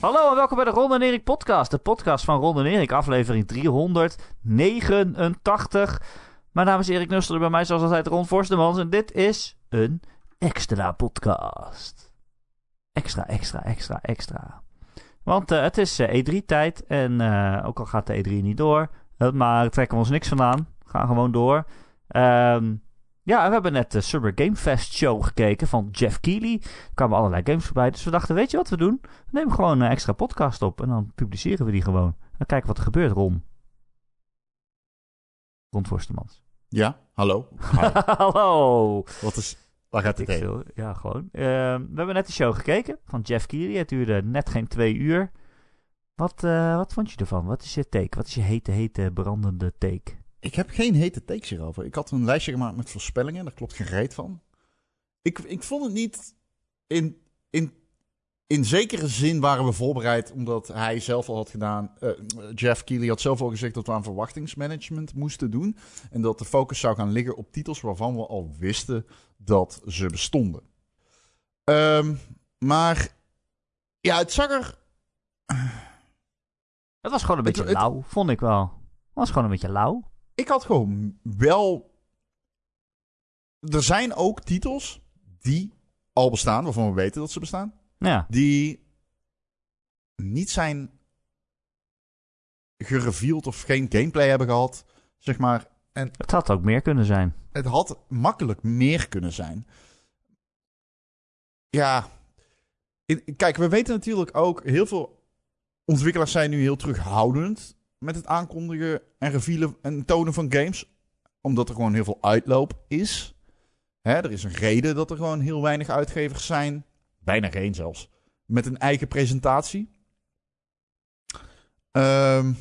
Hallo en welkom bij de Ron en Erik podcast. De podcast van Ron en Erik, aflevering 389. Mijn naam is Erik Nustel bij mij zoals altijd Ron Forstemans. En dit is een extra podcast. Extra, extra, extra, extra. Want uh, het is uh, E3-tijd en uh, ook al gaat de E3 niet door, maar trekken we ons niks vandaan. Gaan gewoon door. Um, ja, we hebben net de Summer Game Fest show gekeken van Jeff Keighley. Er kwamen allerlei games voorbij. Dus we dachten, weet je wat we doen? We nemen gewoon een extra podcast op en dan publiceren we die gewoon. Dan kijken wat er gebeurt, Ron. Ron Forstemans. Ja, hallo. hallo. Wat is... Waar gaat het heen? Ja, gewoon. Uh, we hebben net de show gekeken van Jeff Keighley. Het duurde net geen twee uur. Wat, uh, wat vond je ervan? Wat is je take? Wat is je hete, hete, brandende take? Ik heb geen hete takes hierover. Ik had een lijstje gemaakt met voorspellingen. Daar klopt geen reet van. Ik, ik vond het niet... In, in, in zekere zin waren we voorbereid, omdat hij zelf al had gedaan... Uh, Jeff Keighley had zelf al gezegd dat we aan verwachtingsmanagement moesten doen. En dat de focus zou gaan liggen op titels waarvan we al wisten dat ze bestonden. Um, maar ja, het zag er... Het was gewoon een beetje het, lauw, vond ik wel. Het was gewoon een beetje lauw ik had gewoon wel. Er zijn ook titels die al bestaan, waarvan we weten dat ze bestaan. Ja. Die niet zijn gereveeld of geen gameplay hebben gehad, zeg maar. En het had ook meer kunnen zijn. Het had makkelijk meer kunnen zijn. Ja. Kijk, we weten natuurlijk ook, heel veel ontwikkelaars zijn nu heel terughoudend met het aankondigen en revealen en tonen van games. Omdat er gewoon heel veel uitloop is. Hè, er is een reden dat er gewoon heel weinig uitgevers zijn. Bijna geen zelfs. Met een eigen presentatie. Um,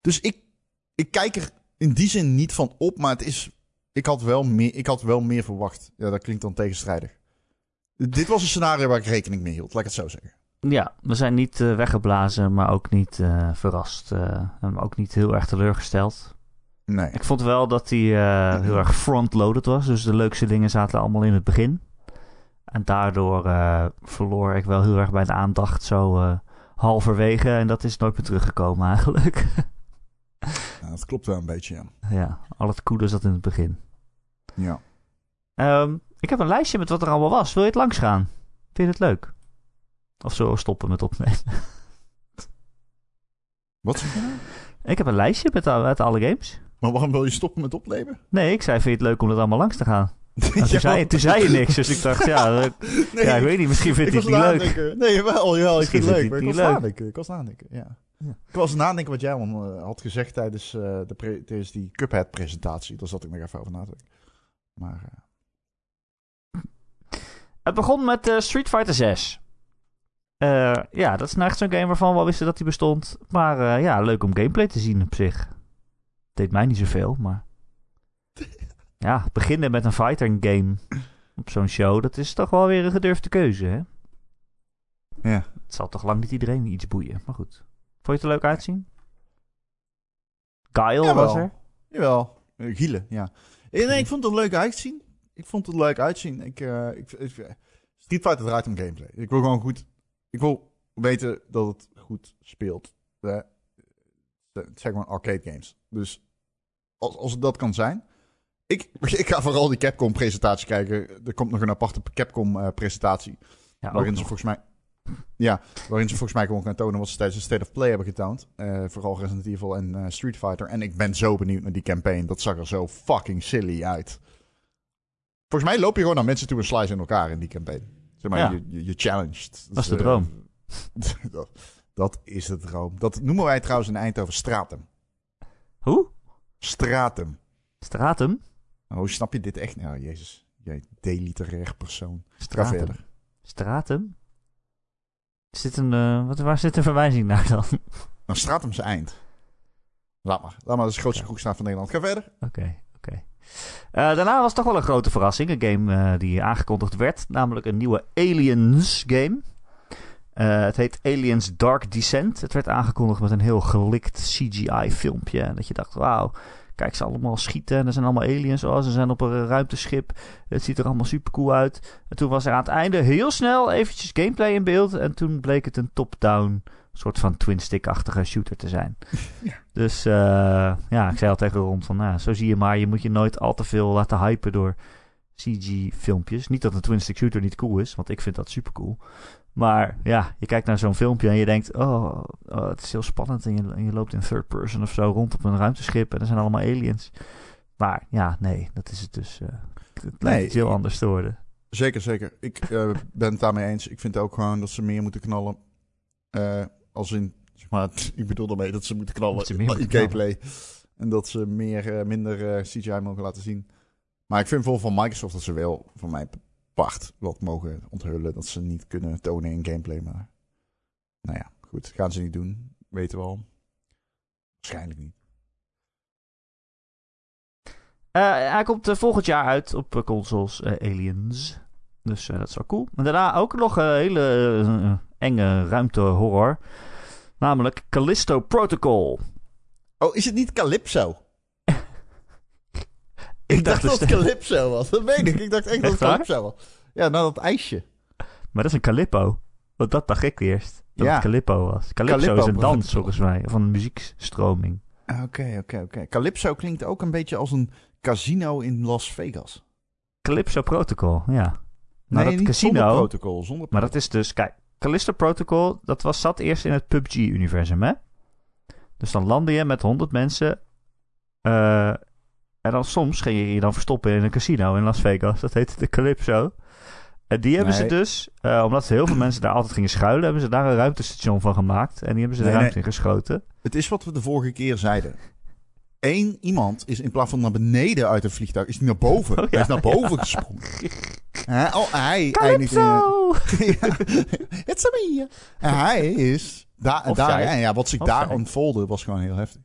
dus ik, ik kijk er in die zin niet van op. Maar het is, ik, had wel meer, ik had wel meer verwacht. Ja, dat klinkt dan tegenstrijdig. Dit was een scenario waar ik rekening mee hield, laat ik het zo zeggen. Ja, we zijn niet uh, weggeblazen, maar ook niet uh, verrast. Uh, en ook niet heel erg teleurgesteld. Nee. Ik vond wel dat hij heel erg front-loaded was. Dus de leukste dingen zaten allemaal in het begin. En daardoor verloor ik wel heel erg bij de aandacht zo halverwege. En dat is nooit meer teruggekomen eigenlijk. ja, dat klopt wel een beetje, ja. Ja, al het coole zat in het begin. Ja. Um, ik heb een lijstje met wat er allemaal was. Wil je het langs gaan? Vind je het leuk? Of zo stoppen met opnemen. Wat? Ik heb een lijstje met, met alle games. Maar waarom wil je stoppen met opnemen? Nee, ik zei, vind je het leuk om het allemaal langs te gaan? Nou, toen, zei, toen zei je niks, dus ik dacht, ja, nee, ja ik weet niet, misschien vind hij het niet leuk. Nee, wel, ja, ik vind het leuk, maar ik was nadenken. Ik was nadenken, ja. ja. Ik was nadenken wat jij uh, had gezegd tijdens, uh, de tijdens die Cuphead-presentatie. Daar zat ik nog even over na te denken. Maar... Uh... Het begon met Street Fighter 6. Uh, ja, dat is nou echt zo'n game waarvan we al wisten dat hij bestond. Maar uh, ja, leuk om gameplay te zien op zich. Deed mij niet zoveel, maar... ja, beginnen met een fighter game op zo'n show, dat is toch wel weer een gedurfde keuze, hè? Ja. Het zal toch lang niet iedereen iets boeien, maar goed. Vond je het er leuk uitzien? Guile was er? Jawel, uh, Gielen, ja. Nee, ik vond het er leuk uitzien. Ik vond het er leuk uitzien. Ik, uh, ik, ik, Street Fighter draait om gameplay. Ik wil gewoon goed ik wil weten dat het goed speelt. Zijn gewoon arcade games. Dus als, als het dat kan zijn. Ik, ik ga vooral die Capcom-presentatie kijken. Er komt nog een aparte Capcom-presentatie. ja, waarin ze volgens mij. Ja, waarin ze volgens mij gewoon gaan tonen wat ze tijdens de State of Play hebben getoond. Uh, vooral Resident Evil en uh, Street Fighter. En ik ben zo benieuwd naar die campaign. Dat zag er zo fucking silly uit. Volgens mij loop je gewoon naar mensen toe en slice in elkaar in die campaign. Zeg maar, je, je, je challenged. Dat is de droom. dat, dat, is de droom. Dat noemen wij trouwens in Eindhoven stratum. Hoe? Stratum. Stratum? Oh, snap je dit echt? Nou, jezus. Jij deliterair persoon. Stratum. verder. Stratum? Zit een, uh, wat, waar zit een verwijzing naar dan? Nou, Stratum zijn eind. Laat maar. Laat maar, dat is de grootste kroegstraat van Nederland. Ga verder. Oké. Uh, daarna was toch wel een grote verrassing. Een game uh, die aangekondigd werd. Namelijk een nieuwe Aliens game. Uh, het heet Aliens Dark Descent. Het werd aangekondigd met een heel gelikt CGI filmpje. Dat je dacht, wauw, kijk ze allemaal schieten en er zijn allemaal aliens. Oh, ze zijn op een ruimteschip. Het ziet er allemaal super cool uit. En toen was er aan het einde heel snel eventjes gameplay in beeld. En toen bleek het een top-down soort van twin-stick-achtige shooter te zijn. Ja. Dus uh, ja, ik zei al tegen Ron van, nou, zo zie je maar, je moet je nooit al te veel laten hypen door CG-filmpjes. Niet dat een twin-stick shooter niet cool is, want ik vind dat super cool. Maar ja, je kijkt naar zo'n filmpje en je denkt, oh, oh, het is heel spannend. En je, en je loopt in third person of zo rond op een ruimteschip en er zijn allemaal aliens. Maar ja, nee, dat is het dus. Uh, het lijkt iets heel anders te worden. Zeker, zeker. Ik uh, ben het daarmee eens. Ik vind ook gewoon dat ze meer moeten knallen. Uh, als in, zeg maar, ik bedoel daarmee dat ze moeten knallen ze meer in gameplay. En dat ze meer, minder CGI mogen laten zien. Maar ik vind vol van Microsoft dat ze wel van mij part wat mogen onthullen dat ze niet kunnen tonen in gameplay. Maar nou ja, goed, gaan ze niet doen. Weten we al. Waarschijnlijk niet. Uh, hij komt uh, volgend jaar uit op uh, consoles Aliens. Dus dat is wel cool. En daarna ook nog een hele enge ruimte horror. Namelijk Callisto Protocol. Oh, is het niet Calypso? Ik, dacht, dat het Calypso was. Dat weet ik. Ik dacht echt, dat het Calypso was. Ja, nou dat ijsje. Maar dat is een Calippo. Want dat dacht ik eerst. Dat ja. het Calyppo was. Calypso is een dans volgens mij. Van een muziekstroming. Oké, oké, oké. Calypso klinkt ook een beetje als een casino in Las Vegas. Calypso Protocol, ja. Nee, dat casino, zonder protocol, zonder Maar dat is dus, kijk, Callisto Protocol, dat was, zat eerst in het PUBG-universum, hè? Dus dan landde je met 100 mensen uh, en dan soms ging je je dan verstoppen in een casino in Las Vegas. Dat heette de Calypso. En die hebben ze dus, uh, omdat heel veel mensen daar altijd gingen schuilen, hebben ze daar een ruimtestation van gemaakt. En die hebben ze de ruimte in geschoten. Het is wat we de vorige keer zeiden. Eén iemand is in plaats van naar beneden uit het vliegtuig, is hij naar boven. Oh, ja, hij is naar boven ja. gesprongen. Oh, hij Calypso! Het is me. En hij is... Daar, daar, en ja, wat zich daar ontvolde was gewoon heel heftig.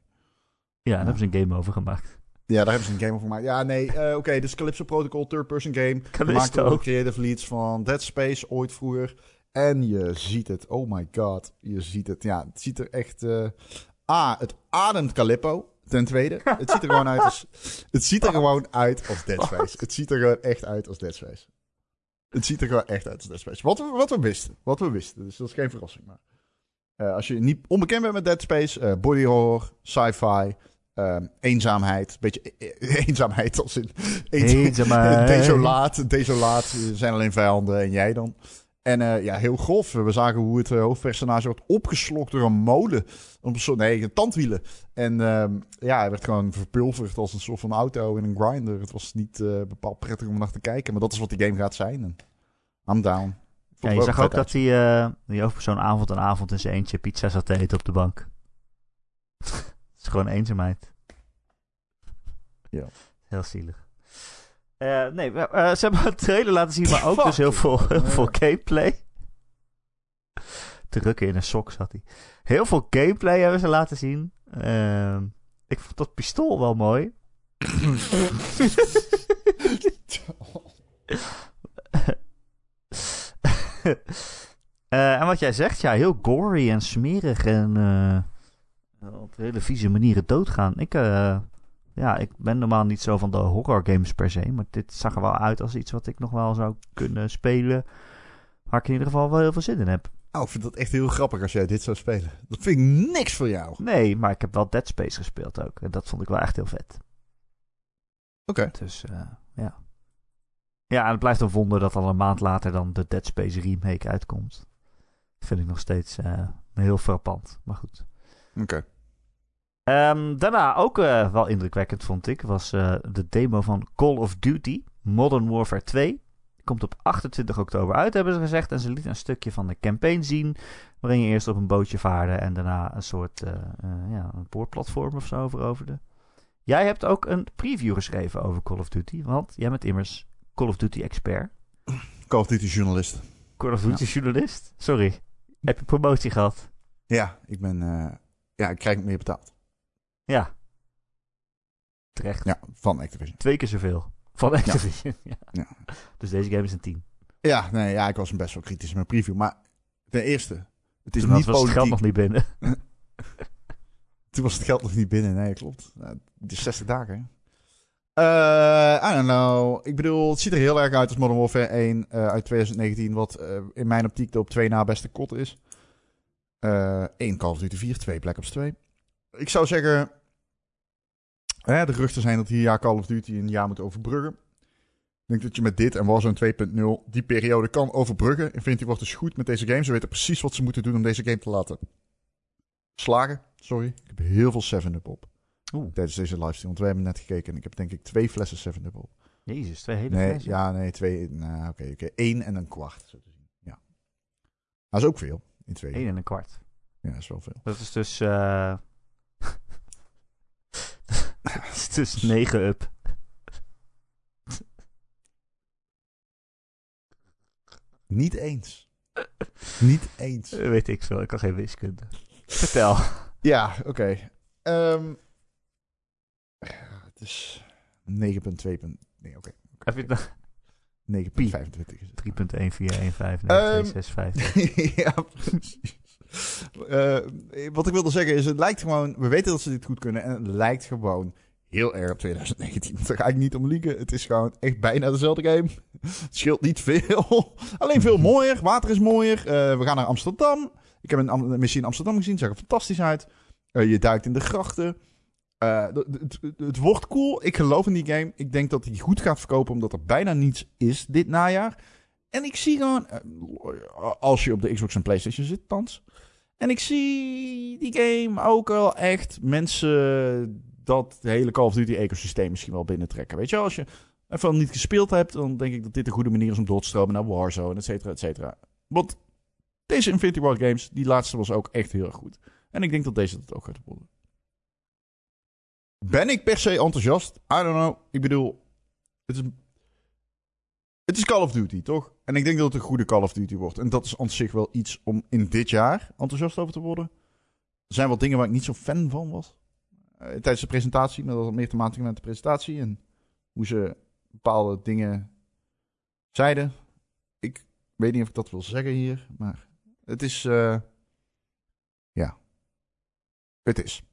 Ja, daar hebben ze een game over gemaakt. Ja, daar hebben ze een game over gemaakt. Ja, nee, uh, oké, okay, dus Calypso Protocol, third-person game. Maakte ook creative leads van Dead Space ooit vroeger. En je ziet het, oh my god, je ziet het. Ja, het ziet er echt... Uh, A, het ademt Calippo. Ten tweede, het ziet er gewoon uit als... Het ziet er gewoon uit als Dead Space. Het ziet er gewoon echt uit als Dead Space. Het ziet er gewoon echt uit als Dead Space. Wat we, wat we wisten. Wat we wisten. Dus dat is geen verrassing. Maar uh, als je niet onbekend bent met Dead Space, uh, body horror, sci-fi, Um, eenzaamheid. Beetje e-, e-, eenzaamheid als in... Eenzaamheid. Desolaat. Desolaat. Er zijn alleen vijanden en jij dan. En uh, ja, heel grof. We zagen hoe het uh, hoofdpersonage wordt opgeslokt door een molen. Een soort, nee, een tandwielen. En um, ja, hij werd gewoon verpulverd als een soort van auto in een grinder. Het was niet uh, bepaald prettig om naar te kijken. Maar dat is wat die game gaat zijn. En I'm down. Ja, je zag ook dat die, die hoofdpersoon avond en avond in zijn eentje pizza zat te eten op de bank is gewoon eenzaamheid. Ja. Heel zielig. Uh, nee, uh, ze hebben het trailer laten zien, maar ook dus heel veel, heel veel gameplay. Drukken in een sok zat hij. Heel veel gameplay hebben ze laten zien. Uh, ik vond dat pistool wel mooi. en wat jij zegt, ja, heel gory en smerig en op hele vieze manieren doodgaan. Ik, ja, ik ben normaal niet zo van de horror games per se. Maar dit zag er wel uit als iets wat ik nog wel zou kunnen spelen. Waar ik in ieder geval wel heel veel zin in heb. Oh, ik vind dat echt heel grappig als jij dit zou spelen. Dat vind ik niks voor jou. Nee, maar ik heb wel Dead Space gespeeld ook. En dat vond ik wel echt heel vet. Oké. Dus uh, ja. Ja, en het blijft een wonder dat al een maand later dan de Dead Space remake uitkomt. Dat vind ik nog steeds uh, heel frappant. Maar goed. Oké. Um, daarna ook uh, wel indrukwekkend, vond ik, was uh, de demo van Call of Duty Modern Warfare 2. Komt op 28 oktober uit, hebben ze gezegd. En ze liet een stukje van de campaign zien. Waarin je eerst op een bootje vaarde en daarna een soort uh, ja, een boorplatform of zo veroverde. Jij hebt ook een preview geschreven over Call of Duty. Want jij bent immers Call of Duty expert. Call of Duty journalist. Call of Duty journalist? Sorry. Heb je promotie gehad? Ja, ik ben ja, ik krijg meer betaald. Ja. Terecht. Ja, van Activision. Twee keer zoveel. Van Activision. Ja. ja. Dus deze game is een 10. Ja, nee, ja, ik was best wel kritisch in mijn preview. Maar ten eerste, het is niet was politiek. het geld nog niet binnen. Toen was het geld nog niet binnen. Nee, klopt. Nou, het is 60 dagen. Uh, I don't know. Ik bedoel, het ziet er heel erg uit als Modern Warfare 1 uh, uit 2019. Wat uh, in mijn optiek de op 2 na beste kot is. 1 Call of Duty 4, 2 Black Ops 2. Ik zou zeggen... Hè, de geruchten zijn dat hier jaar Call of Duty een jaar moet overbruggen. Ik denk dat je met dit en Warzone 2.0 die periode kan overbruggen. Infinity wordt dus goed met deze game. Ze weten precies wat ze moeten doen om deze game te laten slagen. Sorry, ik heb heel veel 7-up op. Oeh. Tijdens deze livestream. Want wij hebben net gekeken en ik heb denk ik twee flessen 7-up op. Jezus, twee hele nee, flessen? Ja, nee, twee. Nou, oké, oké. Eén en een kwart. Zo te zien. Ja. Dat is ook veel. In twee. Eén en een kwart. Ja, dat is wel veel. Dat is dus... Uh... dat is dus 9 up. Niet eens. Niet eens. Weet ik veel, ik kan geen wiskunde. Vertel. Ja, oké. Okay. Um, het is 9.2. Nee, oké. Okay. Heb je het 9.25 is het. 3.14159 ja, precies. Uh, wat ik wilde zeggen is, het lijkt gewoon... We weten dat ze dit goed kunnen en het lijkt gewoon heel erg op 2019. Daar ga ik niet om liegen. Het is gewoon echt bijna dezelfde game. Het scheelt niet veel. Alleen veel mooier. Water is mooier. Uh, we gaan naar Amsterdam. Ik heb een missie in Amsterdam gezien. Zag er fantastisch uit. Uh, je duikt in de grachten. Het, wordt cool. Ik geloof in die game. Ik denk dat hij goed gaat verkopen, omdat er bijna niets is dit najaar. En ik zie gewoon, uh, als je op de Xbox en PlayStation zit, thans. En ik zie die game ook wel echt mensen dat hele Call of Duty ecosysteem misschien wel binnentrekken. Weet je, als je even niet gespeeld hebt, dan denk ik dat dit een goede manier is om door te stromen naar Warzone, et cetera, et cetera. Want deze Infinity Ward games, die laatste was ook echt heel erg goed. En ik denk dat deze dat ook gaat worden. Ben ik per se enthousiast? I don't know. Ik bedoel, het is, het is Call of Duty, toch? En ik denk dat het een goede Call of Duty wordt. En dat is aan zich wel iets om in dit jaar enthousiast over te worden. Er zijn wel dingen waar ik niet zo fan van was. Uh, tijdens de presentatie, maar dat had meer te maken met de presentatie. En hoe ze bepaalde dingen zeiden. Ik weet niet of ik dat wil zeggen hier, maar het is... Uh, ja. Het is.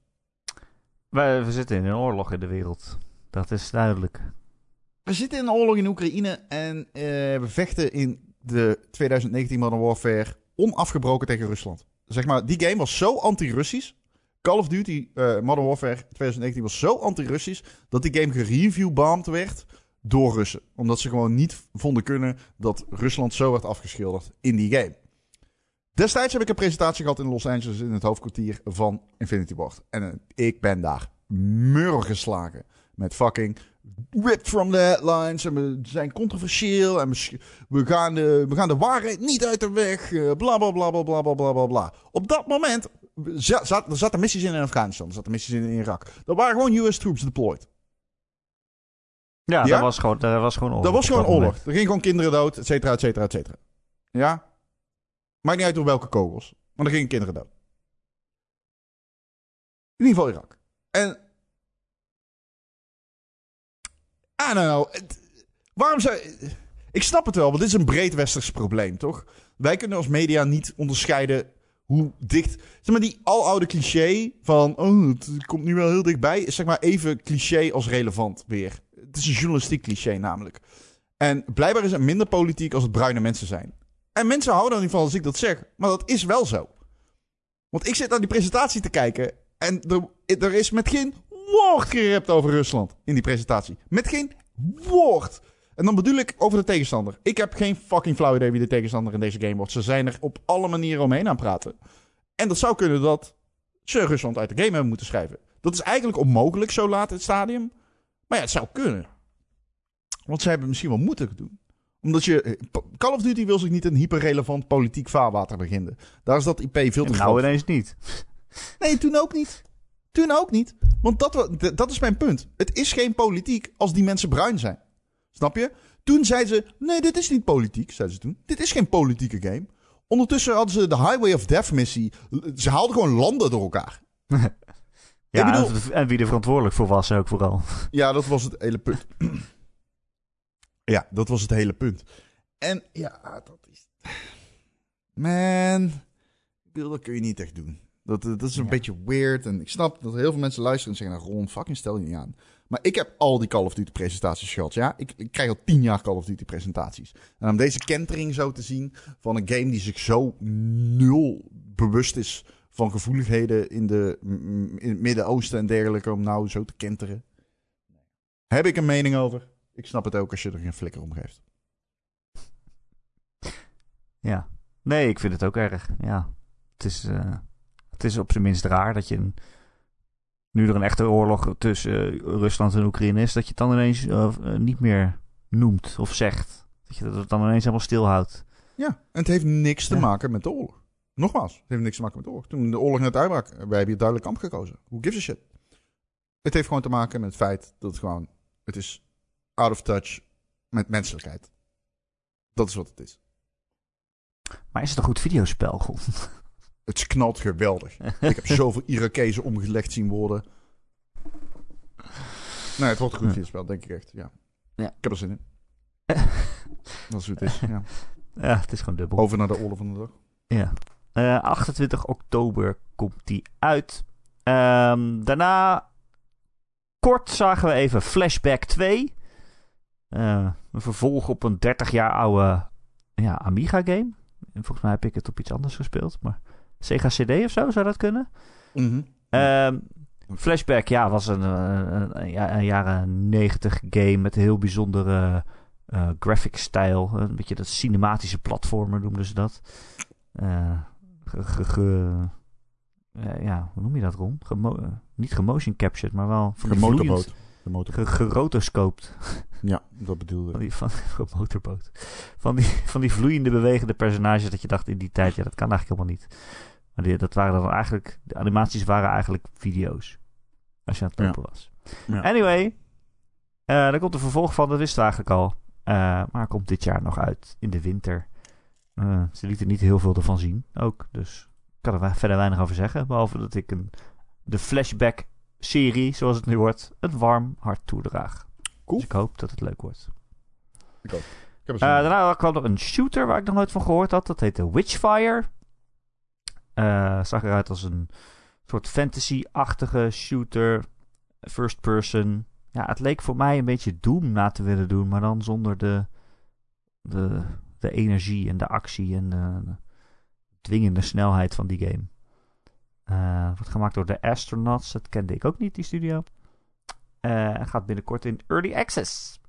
We, we zitten in een oorlog in de wereld. Dat is duidelijk. We zitten in een oorlog in Oekraïne en uh, we vechten in de 2019 Modern Warfare onafgebroken tegen Rusland. Zeg maar, die game was zo anti-Russisch. Call of Duty uh, Modern Warfare 2019 was zo anti-Russisch dat die game gereviewbombed werd door Russen. Omdat ze gewoon niet vonden kunnen dat Rusland zo werd afgeschilderd in die game. Destijds heb ik een presentatie gehad in Los Angeles in het hoofdkwartier van Infinity Ward. En uh, ik ben daar mur geslagen met fucking ripped from the headlines en we zijn controversieel en we gaan de, we gaan de waarheid niet uit de weg. Eh, bla bla bla bla bla bla bla bla. Op dat moment zat, er zaten missies in, in Afghanistan, er zaten missies in, in Irak. Er waren gewoon US troops deployed. Ja. Dat, was gewoon, dat was gewoon oorlog. Dat was gewoon oorlog. Er gingen gewoon kinderen dood, et cetera, et cetera, et cetera. Ja? Maakt niet uit door welke kogels, maar er gingen kinderen dood. In ieder geval Irak. En I don't know. Waarom zou... Ik snap het wel, want dit is een breed westers probleem, toch? Wij kunnen als media niet onderscheiden hoe dicht... Zeg maar, die aloude cliché van... Oh, het komt nu wel heel dichtbij. Is zeg maar even cliché als relevant weer. Het is een journalistiek cliché namelijk. En blijkbaar is het minder politiek als het bruine mensen zijn. En mensen houden er niet van als ik dat zeg. Maar dat is wel zo. Want ik zit naar die presentatie te kijken. En er, er is met geen woord gerept over Rusland in die presentatie. Met geen woord. En dan bedoel ik over de tegenstander. Ik heb geen fucking flauw idee wie de tegenstander in deze game wordt. Ze zijn er op alle manieren omheen aan het praten. En dat zou kunnen dat ze Rusland uit de game hebben moeten schrijven. Dat is eigenlijk onmogelijk zo laat in het stadium. Maar ja, het zou kunnen. Want ze hebben misschien wel moeten doen omdat je. Call of Duty wil zich niet een hyperrelevant politiek vaarwater beginnen. Daar is dat IP veel te groot. Nou, ineens niet. Nee, toen ook niet. Toen ook niet. Want dat, dat is mijn punt. Het is geen politiek als die mensen bruin zijn. Snap je? Toen zeiden ze: nee, dit is niet politiek, zeiden ze toen. Dit is geen politieke game. Ondertussen hadden ze de Highway of Death missie. Ze haalden gewoon landen door elkaar. ja, bedoel, en wie er verantwoordelijk voor was ook vooral. Ja, dat was het hele punt. Ja, dat was het hele punt. En ja, dat is. Man. Dat kun je niet echt doen. Dat, dat is een Ja. beetje weird. En ik snap dat heel veel mensen luisteren en zeggen... Nou, Ron, fucking stel je niet aan. Maar ik heb al die Call of Duty presentaties gehad. Ja, ik, ik krijg al tien jaar Call of Duty presentaties. En om deze kentering zo te zien van een game die zich zo nul bewust is van gevoeligheden in, de, in het Midden-Oosten en dergelijke, om nou zo te kenteren. Heb ik een mening over? Ik snap het ook als je er geen flikker om geeft. Ja. Nee, ik vind het ook erg. Ja. Het is, eh, het is op zijn minst raar dat je... Een, nu er een echte oorlog tussen eh, Rusland en Oekraïne is... dat je het dan ineens eh, eh, niet meer noemt of zegt. Dat je het dan ineens helemaal stilhoudt. Ja, en het heeft niks te Ja. maken met de oorlog. Nogmaals, het heeft niks te maken met de oorlog. Toen de oorlog net uitbrak, wij hebben hier duidelijk kamp gekozen. Who gives a shit? Het heeft gewoon te maken met het feit dat het gewoon... Het is out of touch met menselijkheid. Dat is wat het is. Maar is het een goed videospel? Het knalt geweldig. Ik heb zoveel Irakezen omgelegd zien worden. Nee, het wordt een goed Ja. spel, denk ik echt. Ja. Ja. Ik heb er zin in. Dat is hoe het is. Ja. ja, het is gewoon dubbel. Over naar de oorlog van de dag. Ja. Eh, 28 oktober komt die uit. Ehm, daarna, kort zagen we even Flashback 2. Eh, een vervolg op een 30 jaar oude ja, Amiga-game. En volgens mij heb ik het op iets anders gespeeld. Maar Sega CD of zo, zou dat kunnen? Mhm. Ehm, Flashback, ja, was een, eh, een, een, ja- een jaren 90 game met een heel bijzondere eh graphic stijl. Een beetje dat cinematische platformer noemden ze dat. Eh, ge, ge- ge- eh, ja, hoe noem je dat, Ron? Gemo eh, niet gemotion captured, maar wel van De die vloeiend- motorboot. De motorboot. Ge, gerotoscoopt. Ja, dat bedoelde Van ik. die, van, van motorboot. Van die, van die vloeiende, bewegende personages dat je dacht in die tijd, ja, dat kan eigenlijk helemaal niet. Maar die, dat waren dan eigenlijk, de animaties waren eigenlijk video's. Als je aan het Ja. lopen was. Ja. Anyway, eh daar komt een vervolg van, dat wisten we eigenlijk al. Eh, maar komt dit jaar nog uit, in de winter. Eh, ze lieten niet heel veel ervan zien, ook. Dus ik kan er verder weinig over zeggen. Behalve dat ik een, de flashback-serie, zoals het nu wordt, een warm hart toedraag. Cool. Dus ik hoop dat het leuk wordt. Ik zin in. daarna kwam er een shooter waar ik nog nooit van gehoord had. Dat heette Witchfire. Eh zag eruit als een soort fantasy-achtige shooter. First person. Ja, het leek voor mij een beetje Doom na te willen doen. Maar dan zonder de, de, de energie en de actie en de, de dwingende snelheid van die game. Eh, wordt gemaakt door de Astronauts. Dat kende ik ook niet, die studio. Eh, gaat binnenkort in Early Access.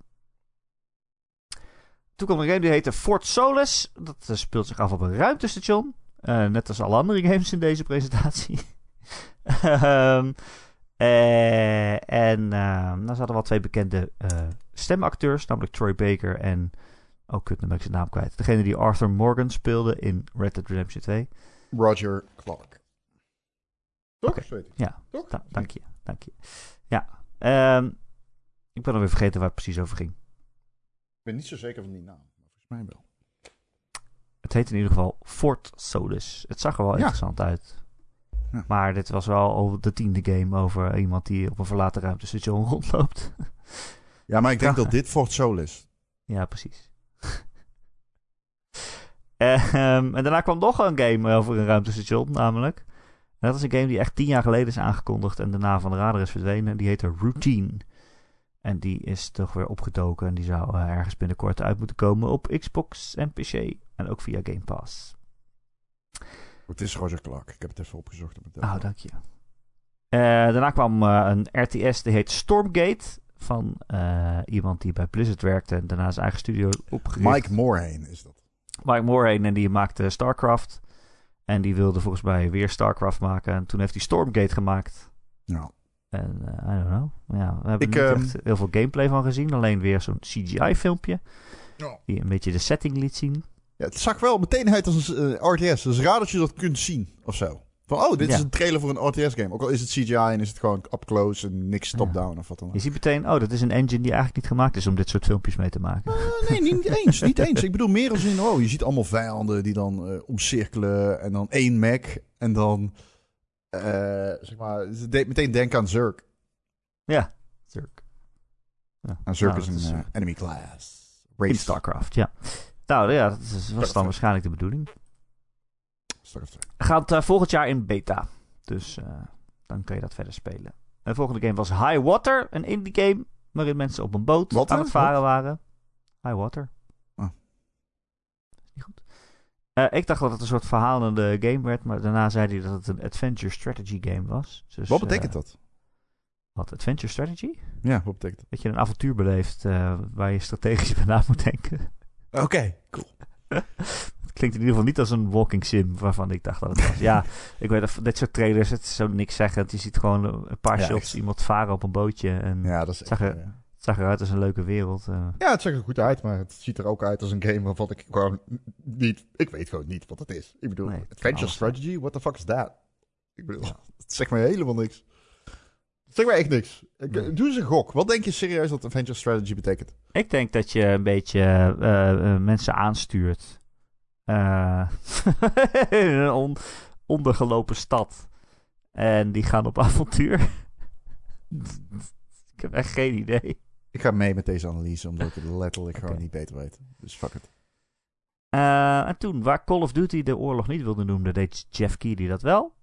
Toen kwam een game die heette Fort Solis. Dat speelt zich af op een ruimtestation. Eh, net als alle andere games in deze presentatie. Ehm, eh, en ehm dan zaten wel twee bekende eh, stemacteurs, namelijk Troy Baker en... Oh, kut, dan ben ik zijn naam kwijt. Degene die Arthur Morgan speelde in Red Dead Redemption 2. Roger Clark. Toch? Oké. Ja, Toch? Da- dank je, dank je. Ja, ehm, ik ben alweer vergeten waar het precies over ging. Ik ben niet zo zeker van die naam. Maar volgens mij wel. Het heet in ieder geval Fort Solis. Het zag er wel Ja. interessant uit. Ja. Maar dit was wel al de tiende game over iemand die op een verlaten ruimtestation rondloopt. Ja, maar ik denk Ja. dat dit Fort Soul is. ja, precies. Ehm, en daarna kwam nog een game over een ruimtestation, namelijk. En dat is een game die echt tien jaar geleden is aangekondigd en daarna van de radar is verdwenen. Die heette Routine. En die is toch weer opgedoken en die zou eh, ergens binnenkort uit moeten komen op Xbox en PC. En ook via Game Pass. Het is Roger Clark. Ik heb het even opgezocht op het Oh, dank je. Eh, daarna kwam eh, een RTS, die heet Stormgate. Van iemand die bij Blizzard werkte en daarna zijn eigen studio opgericht. Mike Moorheen is dat. Mike Morhaime en die maakte StarCraft. En die wilde volgens mij weer StarCraft maken. En toen heeft hij Stormgate gemaakt. Ja. En eh, I don't know. Ja, we hebben Ik, ehm, niet echt heel veel gameplay van gezien. Alleen weer zo'n CGI-filmpje. Die een beetje de setting liet zien. Ja, het zag wel meteen uit als een eh, RTS. Is raar dat je dat kunt zien of zo. Van, oh, dit Ja. is een trailer voor een RTS-game. Ook al is het CGI en is het gewoon up close en niks top-down of wat dan ook. Je ziet meteen, oh, dat is een engine die eigenlijk niet gemaakt is om dit soort filmpjes mee te maken. Eh, nee, niet eens. Niet eens. Ik bedoel meer als in, oh, je ziet allemaal vijanden die dan omcirkelen. En dan één Mac. En dan, zeg maar, ze deed meteen denken aan Zerk. Ja, Zurk. Ja. En Zerk Nou, is een is, eh, eh, enemy class. In Race. StarCraft, ja. Nou ja, dat is, was dan waarschijnlijk de bedoeling. Starcraft. Gaat eh, volgend jaar in beta. Dus dan kun je dat verder spelen. En de volgende game was High Water, een indie game waarin mensen op een boot aan het varen waren. High Water. Oh. Is niet goed. Eh, ik dacht dat het een soort verhalende game werd, maar daarna zei hij dat het een adventure strategy game was. Dus, Wat betekent eh, dat? Wat, adventure strategy? Ja, wat betekent dat? Dat je een avontuur beleeft eh, waar je strategisch bij na moet denken. Oké, cool. Het klinkt in ieder geval niet als een walking sim waarvan ik dacht dat het was. ja, ik weet dat dit soort trailers, het is zo niks zeggen. Je ziet gewoon een paar Ja, shots, iemand varen op een bootje. En Ja, dat is Zag echt, zag eruit als een leuke wereld. eh. Ja, het ziet er goed uit, maar het ziet er ook uit als een game waarvan ik gewoon niet... Ik weet gewoon niet wat het is. Ik bedoel, Nee, Adventure zijn. Strategy, what the fuck is that? Ik bedoel, Ja. het zegt mij helemaal niks. Het zegt mij echt niks. Ik, Nee. Doe eens een gok. Wat denk je serieus dat Adventure Strategy betekent? Ik denk dat je een beetje eh, eh, mensen aanstuurt. Eh, in een on- ondergelopen stad. En die gaan op avontuur. ik heb echt geen idee. Ik ga mee met deze analyse, omdat ik het letterlijk gewoon niet beter weet. Dus fuck it. Eh, en toen, waar Call of Duty de oorlog niet wilde noemen, deed Jeff Keighley dat wel.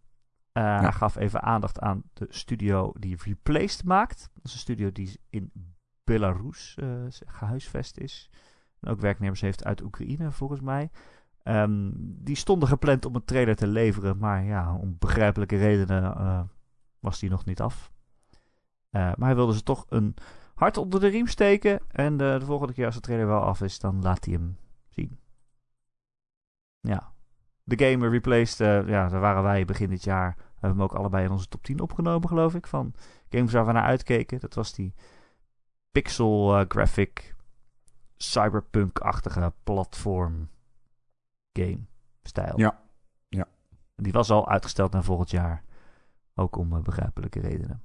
Eh, Hij gaf even aandacht aan de studio die Replaced maakt. Dat is een studio die in Belarus eh, gehuisvest is. En ook werknemers heeft uit Oekraïne, volgens mij. Ehm, die stonden gepland om een trailer te leveren, maar ja, om begrijpelijke redenen was die nog niet af. Maar hij wilde ze toch een hart onder de riem steken. En de, de volgende keer als de trailer wel af is, dan laat hij hem zien. Ja. De game Replaced, eh, ja, daar waren wij begin dit jaar. We hebben hem ook allebei in onze top 10 opgenomen, geloof ik. Van games waar we naar uitkeken. Dat was die pixel eh, graphic cyberpunk-achtige platform game stijl. Ja. Ja. Die was al uitgesteld naar volgend jaar. Ook om eh, begrijpelijke redenen.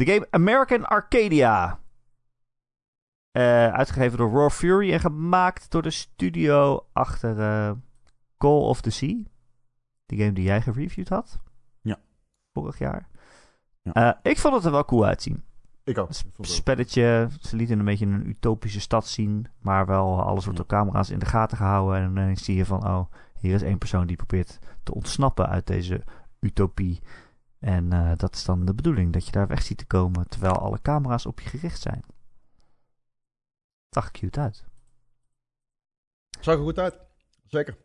De game American Arcadia. Eh, uitgegeven door Raw Fury en gemaakt door de studio achter eh, Call of the Sea. Die game die jij gereviewd had. Ja. Vorig jaar. Ja. Eh, ik vond het er wel cool uitzien. Ik ook. Een spelletje. Ze lieten een beetje een utopische stad zien. Maar wel alles wordt Ja. door camera's in de gaten gehouden. En dan zie je van, oh, hier is één persoon die probeert te ontsnappen uit deze utopie. En eh, dat is dan de bedoeling, dat je daar weg ziet te komen terwijl alle camera's op je gericht zijn. Zag cute uit. Zag er goed uit. Zeker.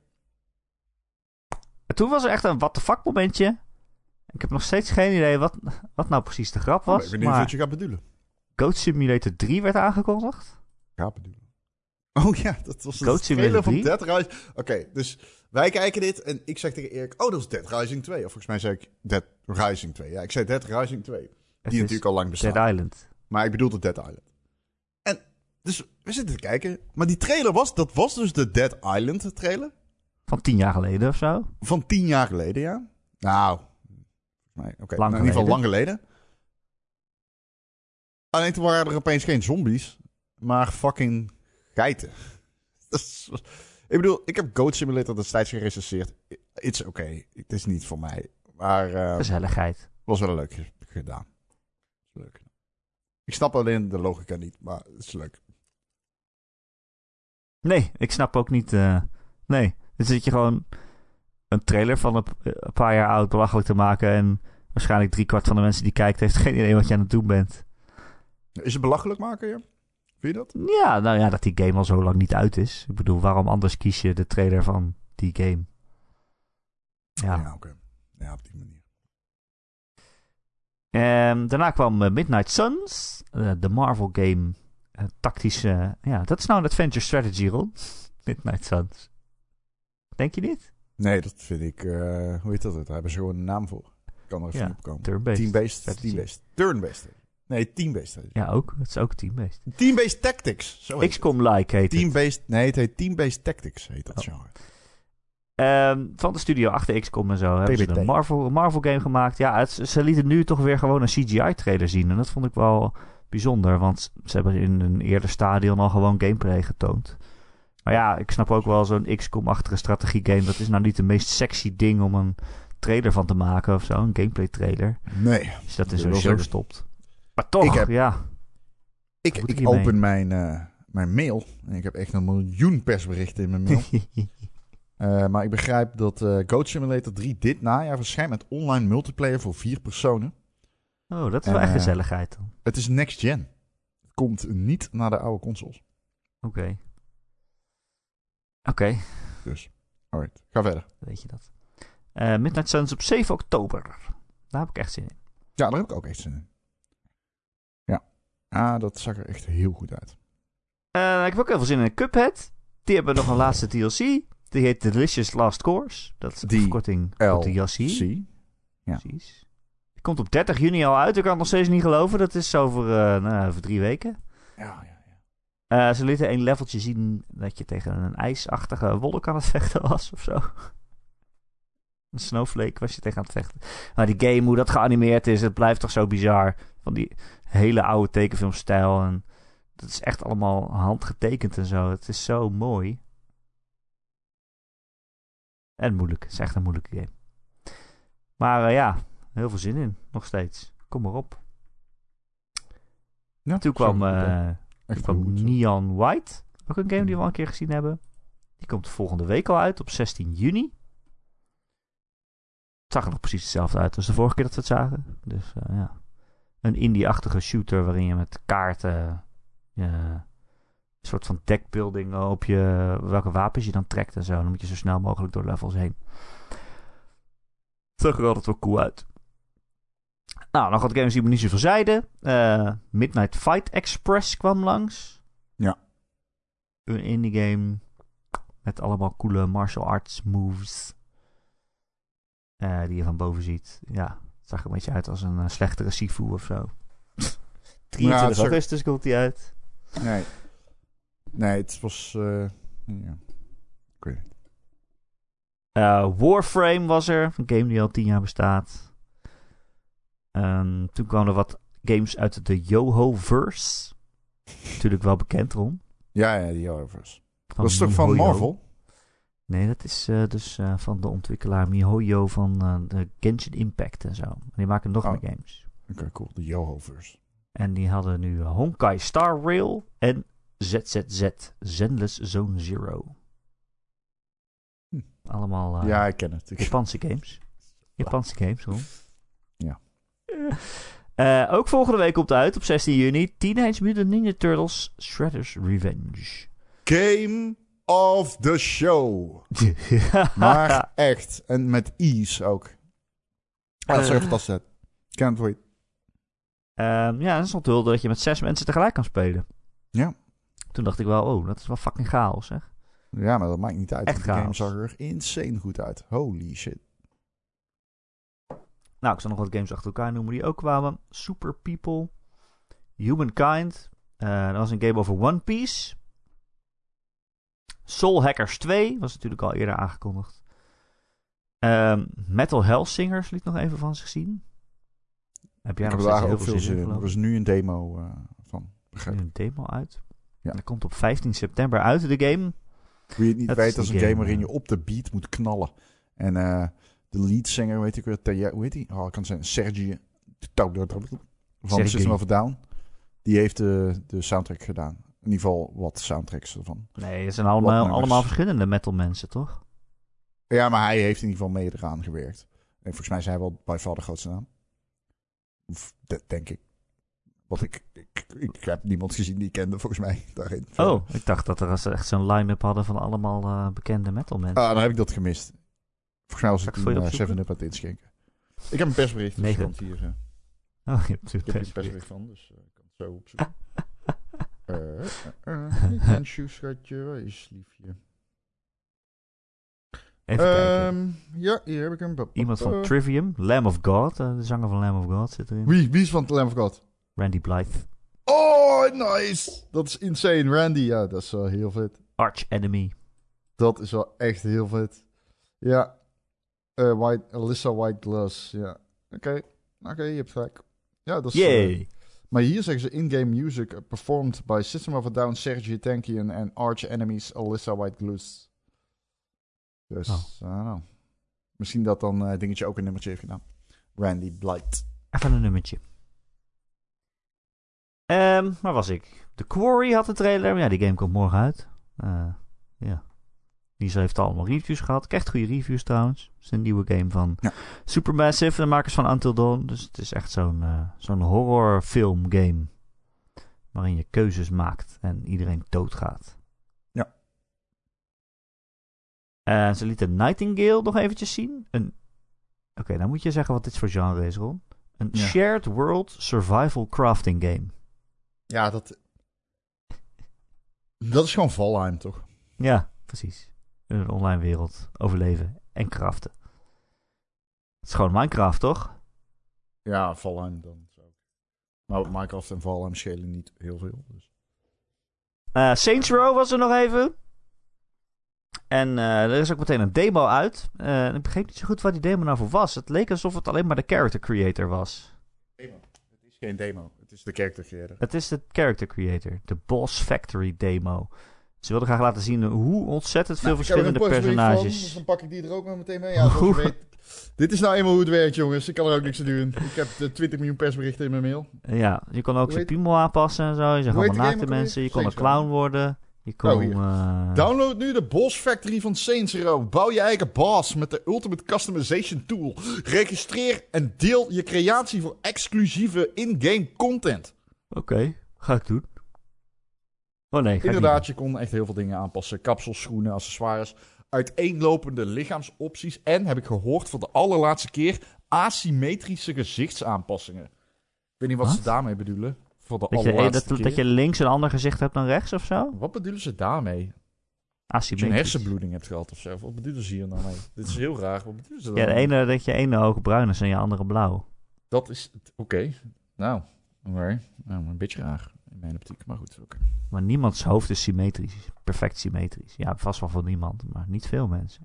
En toen was er echt een what the fuck momentje. Ik heb nog steeds geen idee wat, wat nou precies de grap Ik was. ben benieuwd maar wat je gaat bedoelen. Goat Simulator 3 werd aangekondigd. Gaat bedoelen. Oh ja, dat was Goat trailer Simulator van 3? Dead Rising. Oké, dus wij kijken dit en ik zeg tegen Erik, oh dat is Dead Rising 2. Of volgens mij zei ik Dead Rising 2. Ja, ik zei Dead Rising 2. Die Het is natuurlijk al lang bestaat. Dead Island. Maar ik bedoelde Dead Island. En dus we zitten te kijken. Maar die trailer was, dat was dus de Dead Island trailer. Van tien jaar geleden of zo. Van tien jaar geleden, ja. Nou, oké. Lang nou, in ieder geval lang geleden. Alleen toen waren er opeens geen zombies, maar fucking geiten. Dat is- ik bedoel, ik heb Goat Simulator destijds gerecenseerd. It's oké, het is niet voor mij. Maar eh Gezelligheid. was wel leuk ge- gedaan. Leuk. Ik snap alleen de logica niet, maar het is leuk. Nee, ik snap ook niet. eh, nee, dan zit je gewoon een trailer van een, een paar jaar oud belachelijk te maken. En waarschijnlijk driekwart van de mensen die kijkt heeft geen idee wat je aan het doen bent. Is het belachelijk maken, ja? Vind je dat? Ja, nou ja, dat die game al zo lang niet uit is. Ik bedoel, waarom anders kies je de trailer van die game? Ja. Ja, oké. Ja, op die manier. Ehm, daarna kwam eh, Midnight Suns, eh, de Marvel game. eh, tactische. ja, dat is nou een adventure strategy rol. Midnight Suns. Denk je niet? Nee, dat vind ik... hoe heet dat? Daar hebben ze gewoon een naam voor. Ik kan er even Ja, op komen. Turn-based. Team-based. Team-based. Turn-based. Nee, team-based. Ja, ook. Het is ook team-based. Team-based tactics. Zo heet. XCOM-like heet het. Team-based... Nee, het heet team-based tactics, heet dat Oh. genre. Ehm, van de studio achter XCOM en zo hebben ze PBT. een Marvel, Marvel game gemaakt. Ja, het, ze lieten nu toch weer gewoon een CGI-trailer zien. En dat vond ik wel bijzonder. Want ze hebben in een eerder stadion al gewoon gameplay getoond. Maar ja, ik snap ook wel zo'n XCOM-achtige strategie-game. Dat is nou niet de meest sexy ding om een trailer van te maken of zo. Een gameplay-trailer. Nee. Je dat in Dat zo'n wil show zeggen. stopt. Maar toch, Ik heb- ja. Ik, ik open mijn, eh, mijn mail. En ik heb echt een miljoen persberichten in mijn mail. Eh, maar ik begrijp dat eh Goat Simulator 3 dit najaar verschijnt met online multiplayer voor vier personen. Oh, dat is wel echt gezelligheid dan. Het is next gen. Het komt niet naar de oude consoles. Oké. Oké, Dus, alright. Ga verder. weet je dat. Midnight Suns op 7 oktober. Daar heb ik echt zin in. Ja, daar heb ik ook echt zin in. Ah, dat zag er echt heel goed uit. Eh, ik heb ook heel veel zin in Cuphead. Die hebben nog een laatste DLC. Die heet Delicious Last Course. Dat is een Die verkorting op de DLC. Ja. Precies. Die komt op 30 juni al uit. Ik kan het nog steeds niet geloven. Dat is over, eh, nou, over drie weken. Ja, ja, ja. Eh, ze lieten een leveltje zien dat je tegen een ijsachtige wolk aan het vechten was of zo. Een snowflake was je tegen aan het vechten. Maar die game, hoe dat geanimeerd is, het blijft toch zo bizar. Van die hele oude tekenfilmstijl. En dat is echt allemaal handgetekend en zo. Het is zo mooi. En moeilijk. Het is echt een moeilijke game. Maar eh, ja, heel veel zin in. Nog steeds. Kom maar op. ja Toen kwam... eh, kwam. Neon White. Ook een game die we al een keer gezien hebben. Die komt volgende week al uit op 16 juni. Het zag er nog precies hetzelfde uit als de vorige keer dat we het zagen. Dus eh, ja. Een indie-achtige shooter waarin je met kaarten je, een soort van deckbuilding op je welke wapens je dan trekt en zo. Dan moet je zo snel mogelijk door levels heen. Het zag er altijd wel cool uit. Nou, nog wat games die we niet zoveel zeiden. Eh, Midnight Fight Express kwam langs. Ja. Een indie game met allemaal coole martial arts moves. eh, die je van boven ziet. Ja, zag er een beetje uit als een eh, slechtere Sifu of zo. 23 het zag- augustus komt die uit. Nee. Nee, het was... eh, ja. Ik weet het. Eh, Warframe was er, een game die al 10 jaar bestaat. Ehm, toen kwamen er wat games uit de Yoho-verse. Natuurlijk wel bekend, Ron. Ja, ja, die Yoverse. Van Dat is toch van. Marvel? Nee, dat is eh, dus eh, van de ontwikkelaar MiHoYo van eh, de Genshin Impact en zo. Die maken nog Oh. meer games. Oké, cool. De Yohoverse. En die hadden nu Honkai Star Rail en ZZZ, Zenless Zone Zero. Hm. Allemaal ja, ik ken het. Ik- Japanse games. Japanse games, hoor. Ja. Ook volgende week komt uit op 16 juni Teenage Mutant Ninja Turtles Shredder's Revenge. Game of the show. Maar echt. En met ease ook. Dat is echt fantastisch. Can't wait. Ehm, ja, dat is onthulde dat je met zes mensen tegelijk kan spelen. Ja. Toen dacht ik wel, oh, dat is wel fucking chaos, zeg. Ja, maar dat maakt niet uit. Echt want de game chaos. zag er insane goed uit. Holy shit. Nou, ik zal nog wat games achter elkaar noemen die ook kwamen. Super People, Humankind. eh, dat was een game over One Piece. Soul Hackers 2 was natuurlijk al eerder aangekondigd. Ehm, Metal Hellsingers liet nog even van zich zien. Heb jij nog steeds heel veel zin zin in? in. Er is nu een demo eh, van. Begrijp nu een demo uit. Ja. En dat komt op 15 september uit, de game. Wie het niet Dat weet, die een game game, waarin je op de beat moet knallen. En eh, de leadzanger, weet ik weer, hoe heet die? Oh, ik kan zijn Sergi. Van Sergej. System of a Down. Die heeft de, de soundtrack gedaan. In ieder geval wat soundtracks ervan. Nee, het zijn allemaal, allemaal verschillende metal mensen, toch? Ja, maar hij heeft in ieder geval mee eraan gewerkt. En volgens mij is hij wel bij far de grootste naam. Of, dat denk ik. Want ik, ik, ik heb niemand gezien die ik kende, volgens mij, daarin. Oh, ik dacht dat er als ze echt zo'n line-up hadden van allemaal eh, bekende metal mensen. Ah, dan heb ik dat gemist. Volgens mij was ik ik voor je toen opzoeken? 7-Up aan het inschenken. Ik heb een persbericht. dus kan het hier, eh, Oh, je hebt ik heb hier een het persbericht van, dus eh, ik kan het zo opzoeken. Eh, eh, eh, ik ben Sjoe, schatje, waar is liefje? Even kijken. Ehm, ja, hier heb ik hem. Ba- ba- Iemand van ba- Trivium, Lamb of God, eh, de zanger van Lamb of God zit erin. Wie, wie is van Lamb of God? Randy Blythe, Oh, nice! Dat is insane. Randy, ja, dat is wel heel vet. Arch Enemy. Dat is wel echt heel vet. Ja. Eh, White, Alyssa White Glass, ja. Oké, oké, je hebt gelijk. Ja, dat is... eh, Yay! Maar hier zeggen ze in-game music uh, performed by System of a Down, Sergei Tankian en Arch Enemies Alyssa White Glass. Dus, Oh. I don't know. Misschien dat dan eh, dingetje ook een nummertje heeft gedaan. Randy Blight. Even een nummertje. Ehm, waar was ik? The Quarry had de trailer. Ja, die game komt morgen uit. Eh, ja. Die heeft allemaal reviews gehad. Krijgt goede reviews trouwens. Het is een nieuwe game van Ja. Supermassive, de makers van Until Dawn. Dus het is echt zo'n eh, zo'n horrorfilm game. Waarin je keuzes maakt en iedereen doodgaat. Ja. Eh, ze lieten Nightingale nog eventjes zien. Een... Oké, dan moet je zeggen wat dit voor genre is, Ron. Een Ja. shared world survival crafting game. Ja, dat... Dat is gewoon Valheim, toch? Ja, precies. In een online wereld overleven en craften. Het is gewoon Minecraft, toch? Ja, Valheim dan. Zo. Maar Minecraft en Valheim schelen niet heel veel. Dus. Eh, Saints Row was er nog even. En eh, er is ook meteen een demo uit. Eh, ik begreep niet zo goed waar die demo nou voor was. Het leek alsof het alleen maar de character creator was. Demo. Het is geen demo. Het is de character creator. Het is de character creator. De Boss Factory demo. Ze wilden graag laten zien hoe ontzettend veel Nou, er verschillende van, personages. dus dan pak ik die er ook maar meteen mee. Ja, je weet. Dit is nou eenmaal hoe het werkt, jongens. Ik kan er ook niks aan doen. Ik heb de 20 miljoen persberichten in mijn mail. Ja, je kon ook zijn piemel aanpassen en zo. Je zag allemaal naakte mensen. Je kon een Row. clown worden. Je kon... Oh, eh, Download nu de Boss Factory van Saints Row. Bouw je eigen boss met de Ultimate Customization Tool. Registreer en deel je creatie voor exclusieve in-game content. Oké, ga ik doen. Oh nee, Inderdaad, je kon echt heel veel dingen aanpassen. Kapsels, schoenen, accessoires. Uiteenlopende lichaamsopties. En, heb ik gehoord voor de allerlaatste keer, asymmetrische gezichtsaanpassingen. Ik weet niet wat, Wat? ze daarmee bedoelen. Voor de Dat je, eh, allerlaatste dat, keer. dat je links een ander gezicht hebt dan rechts of zo? Wat bedoelen ze daarmee? Dat je een hersenbloeding hebt gehad of zo. Wat bedoelen ze hier nou mee? Dit is heel raar. Wat bedoelen ze dan? Ja, de ene dat je ene oog bruin is en je andere blauw. Dat is... Oké. Nou, oké. Nou, een beetje raar in mijn optiek. Maar goed, oké. Maar niemands hoofd is symmetrisch. Perfect symmetrisch. Ja, vast wel voor niemand, maar niet veel mensen.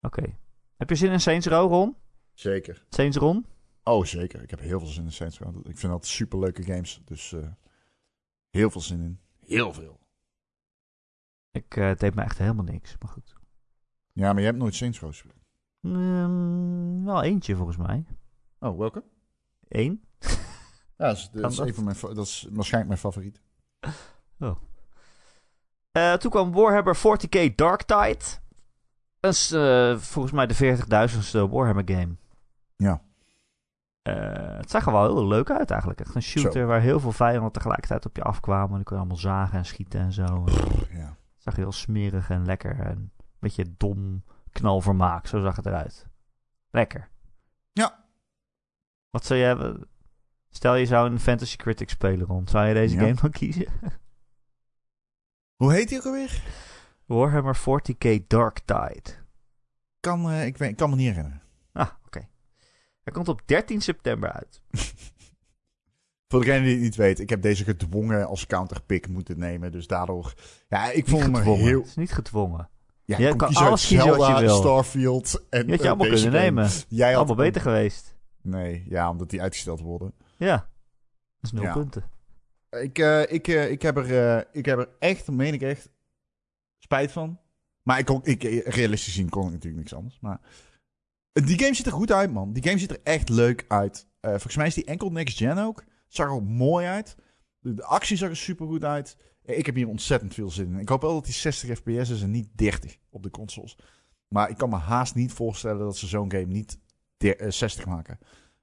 Oké. Heb je zin in Saints Row, Ron? Zeker. Saints Ron? Oh, zeker. Ik heb heel veel zin in Saints Row. Ik vind dat superleuke games. Dus eh, heel veel zin in. Heel veel. Ik, eh, het deed me echt helemaal niks, maar goed. Ja, maar je hebt nooit Saints Row gespeeld. Mm, wel eentje volgens mij. Oh, welke? Eén? Ja, dat is, dat Kan is, dat? een van mijn, dat is waarschijnlijk mijn favoriet. Eh, toen kwam Warhammer 40k Dark Tide. Dat is eh, volgens mij de 40.000ste Warhammer game. Ja. Eh, het zag er wel heel leuk uit eigenlijk. Echt een shooter Zo. waar heel veel vijanden tegelijkertijd op je afkwamen. En dan kon je allemaal zagen en schieten en zo. Het Ja. zag er heel smerig en lekker. En een beetje dom knalvermaak. Zo zag het eruit. Lekker. Ja. Wat zou jij... Stel je zou een Fantasy Critic spelen rond. Zou je deze Ja. game dan kiezen? Hoe heet die ook alweer? Warhammer 40k Dark Tide. Kan, eh, ik, weet, ik kan me niet herinneren. Ah, oké. Hij komt op 13 september uit. Voor degene die het niet weet, ik heb deze gedwongen als counterpick moeten nemen. Dus daardoor... Ja, ik vond hem heel... Het is niet gedwongen. Ja, Je kan alles kiezen wat je wil. Starfield en Die had je eh, allemaal kunnen nemen. Jij had Allemaal beter geweest. Nee, ja, omdat die uitgesteld worden. Ja. Dat is nul Ja. punten. Ik, eh, ik, eh, ik, heb er, eh, ik heb er echt, meen ik echt, spijt van. Maar ik kon, ik, realistisch zien kon ik natuurlijk niks anders. Maar die game ziet er goed uit, man. Die game ziet er echt leuk uit. Volgens mij is die enkel next gen ook. Zag er ook mooi uit. De, de actie zag er super goed uit. Ik heb hier ontzettend veel zin in. Ik hoop wel dat die 60 fps is en niet 30 op de consoles. Maar ik kan me haast niet voorstellen dat ze zo'n game niet 60 maken.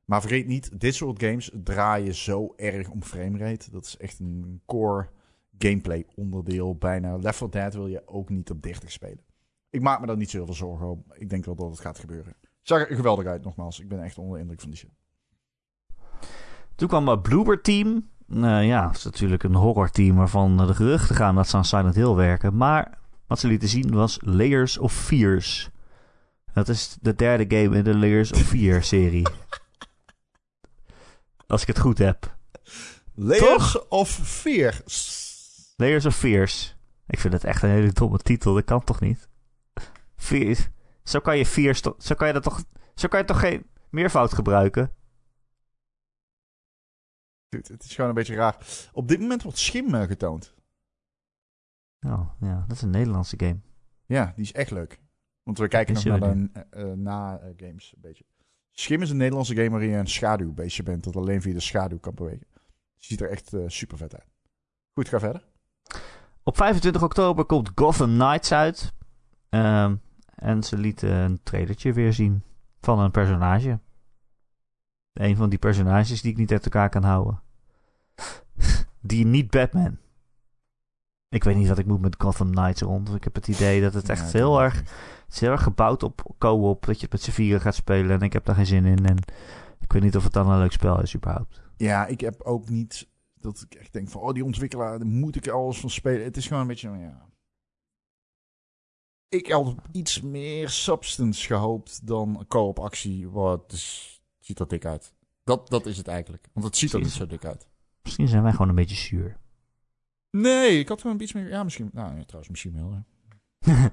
Maar vergeet niet, dit soort games draaien zo erg om framerate. Dat is echt een core gameplay onderdeel bijna. Left 4 Dead wil je ook niet op 30 spelen. Ik maak me daar niet zo heel veel zorgen om. Ik denk wel dat het gaat gebeuren. Zag er geweldig uit, nogmaals. Ik ben echt onder de indruk van die shit. Toen kwam uh, Bloober Team. Ja, is natuurlijk een horrorteam waarvan de geruchten gaan dat ze aan Silent Hill werken. Maar wat ze lieten zien was Layers of Fears. Dat is de derde game in de Layers of Fear serie. Als ik het goed heb. Layers of Fear. Layers of Fears. Ik vind het echt een hele domme titel. Dat kan toch niet? Fears. Zo kan je Fears toch... Zo kan je dat toch... Zo kan je toch geen meervoud gebruiken? Dude, het is gewoon een beetje raar. Op dit moment wordt Schim eh, getoond. Oh, ja. Dat is een Nederlandse game. Ja, die is echt leuk. Want we kijken nog naar de eh, eh, na-games een beetje. Schim is een Nederlandse game waarin je een schaduwbeestje bent dat alleen via de schaduw kan bewegen. Ziet er echt super vet uit. Goed, ga verder. Op 25 oktober komt Gotham Knights uit. Ehm, en ze lieten een trailertje weer zien van een personage. Een van die personages die ik niet uit elkaar kan houden. die niet Batman. Ik weet niet wat ik moet met Gotham Knights rond. Ik heb het idee dat het echt Ja, heel erg... Het is heel erg gebouwd op co-op. Dat je het met z'n vieren gaat spelen. En ik heb daar geen zin in. En ik weet niet of het dan een leuk spel is überhaupt. Ja, ik heb ook niet dat ik echt denk van, oh, die ontwikkelaar, daar moet ik alles van spelen. Het is gewoon een beetje, ja. Ik had iets meer substance gehoopt dan co-op actie. Wat dus, ziet er dik uit. Dat, dat is het eigenlijk. Want het ziet er niet zo dik uit. Misschien zijn wij gewoon een beetje zuur. Nee, ik had gewoon iets meer. Ja, misschien. Nou, ja, trouwens, misschien wel.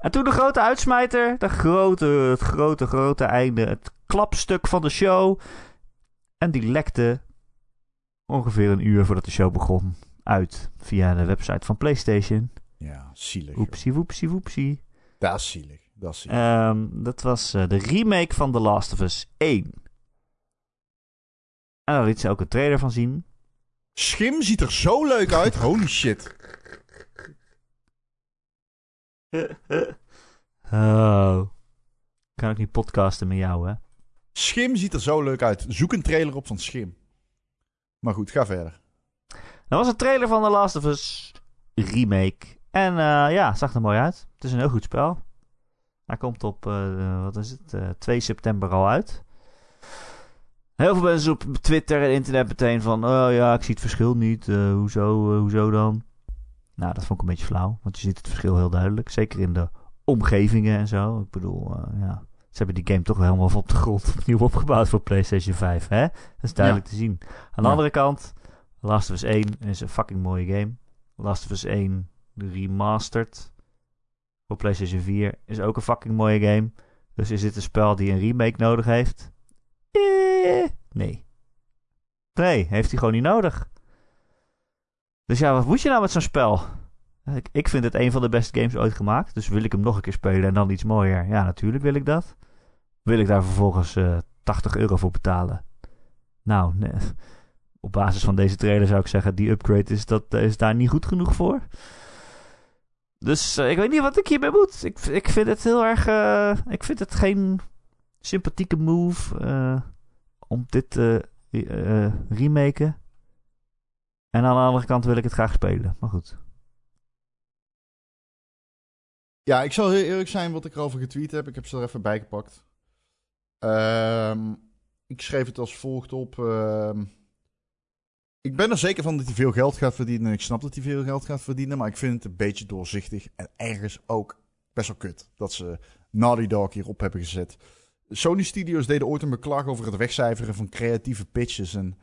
En toen de grote uitsmijter, de grote, het grote, grote einde, het klapstuk van de show. En die lekte ongeveer een uur voordat de show begon uit via de website van PlayStation. Ja, zielig. Oepsie, woepsie, woepsie. Dat is zielig. Dat is zielig. Ehm, dat was eh, de remake van The Last of Us 1. En daar liet ze ook een trailer van zien. Schim ziet er zo leuk uit. Holy shit. oh. Kan ook niet podcasten met jou, hè? Schim ziet er zo leuk uit. Zoek een trailer op van Schim. Maar goed, ga verder. Dat was een trailer van The Last of Us remake. En eh, ja, zag er mooi uit. Het is een heel goed spel. Hij komt op, eh, wat is het, eh 2 september al uit. Heel veel mensen op Twitter en internet meteen van... Oh ja, ik zie het verschil niet. Eh, hoezo, eh, hoezo dan? Nou, dat vond ik een beetje flauw. Want je ziet het verschil heel duidelijk. Zeker in de omgevingen en zo. Ik bedoel, eh, ja... Ze hebben die game toch wel helemaal van op de grond opnieuw opgebouwd voor PlayStation 5, hè? Dat is duidelijk te zien. Aan de Ja. andere kant... Last of Us 1 is een fucking mooie game. Last of Us 1 remastered voor PlayStation 4 is ook een fucking mooie game. Dus is dit een spel die een remake nodig heeft? Eh, nee. Nee, heeft hij gewoon niet nodig. Dus ja, wat moet je nou met zo'n spel? Ik, ik vind het een van de beste games ooit gemaakt. Dus wil ik hem nog een keer spelen en dan iets mooier? Ja, natuurlijk wil ik dat. Wil ik daar vervolgens eh 80 euro voor betalen? Nou, op basis van deze trailer zou ik zeggen, die upgrade is, dat, is daar niet goed genoeg voor. Dus eh, ik weet niet wat ik hiermee moet. Ik, ik vind het heel erg. eh, ik vind het geen sympathieke move eh, om dit te eh, remaken. En aan de andere kant wil ik het graag spelen. Maar goed. Ja, ik zal heel eerlijk zijn wat ik erover getweet heb. Ik heb ze er even bij gepakt. Ehm, ik schreef het als volgt op. ehm, ik ben er zeker van dat hij veel geld gaat verdienen. En ik snap dat hij veel geld gaat verdienen. Maar ik vind het een beetje doorzichtig. En ergens ook best wel kut. Dat ze Naughty Dog hierop hebben gezet. Sony Studios deden ooit een beklag over het wegcijferen van creatieve pitches. En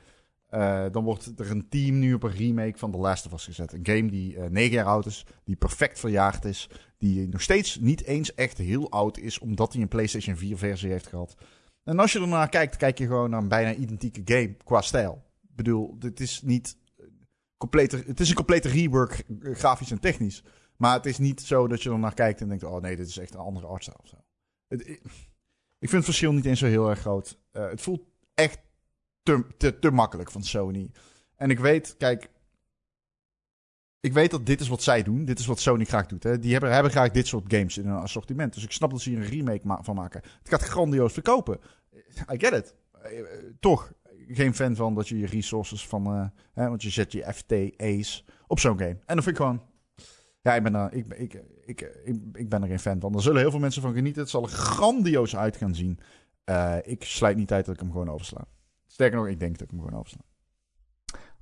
eh, dan wordt er een team nu op een remake van The Last of Us gezet. Een game die eh, negen jaar oud is. Die perfect verjaard is die nog steeds niet eens echt heel oud is, omdat hij een PlayStation 4 versie heeft gehad. En als je ernaar kijkt, kijk je gewoon naar een bijna identieke game qua stijl. Ik bedoel, dit is niet eh, complete, het is een complete rework, grafisch en technisch. Maar het is niet zo dat je ernaar kijkt en denkt, oh nee, dit is echt een andere artstyle of zo. Het, ik vind het verschil niet eens zo heel erg groot. Eh, het voelt echt te, te, te makkelijk van Sony. En ik weet, kijk, ik weet dat dit is wat zij doen. Dit is wat Sony graag doet. Hè. Die hebben, hebben graag dit soort games in hun assortiment. Dus ik snap dat ze hier een remake ma- van maken. Het gaat grandioos verkopen. I get it. Eh, eh, Toch geen fan van dat je je resources van... hè, want je zet je FTA's op zo'n game. En dan vind ik gewoon... Ja, ik ben, er, ik, ik, ik, ik, ben er geen fan van. Er zullen heel veel mensen van genieten. Het zal er grandioos uit gaan zien. Eh, ik sluit niet uit dat ik hem gewoon oversla. Sterker nog, ik denk dat ik hem gewoon oversla.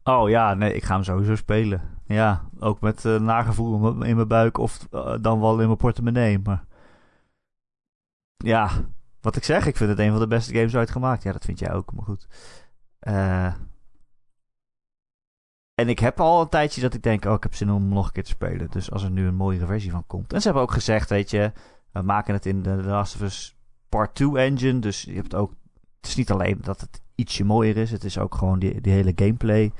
Oh ja, nee, ik ga hem sowieso spelen. Ja, ook met eh, nagevoel in mijn- in mijn buik of eh, dan wel in mijn portemonnee. Maar ja, wat ik zeg, ik vind het een van de beste games ooit gemaakt. Ja, dat vind jij ook, maar goed. Eh, en ik heb al een tijdje dat ik denk, oh, ik heb zin om nog een keer te spelen. Dus als er nu een mooiere versie van komt. En ze hebben ook gezegd, weet je, we maken het in de Last of Us Part 2 engine. Dus je hebt ook, het is niet alleen dat het ietsje mooier is. Het is ook gewoon die, die hele gameplay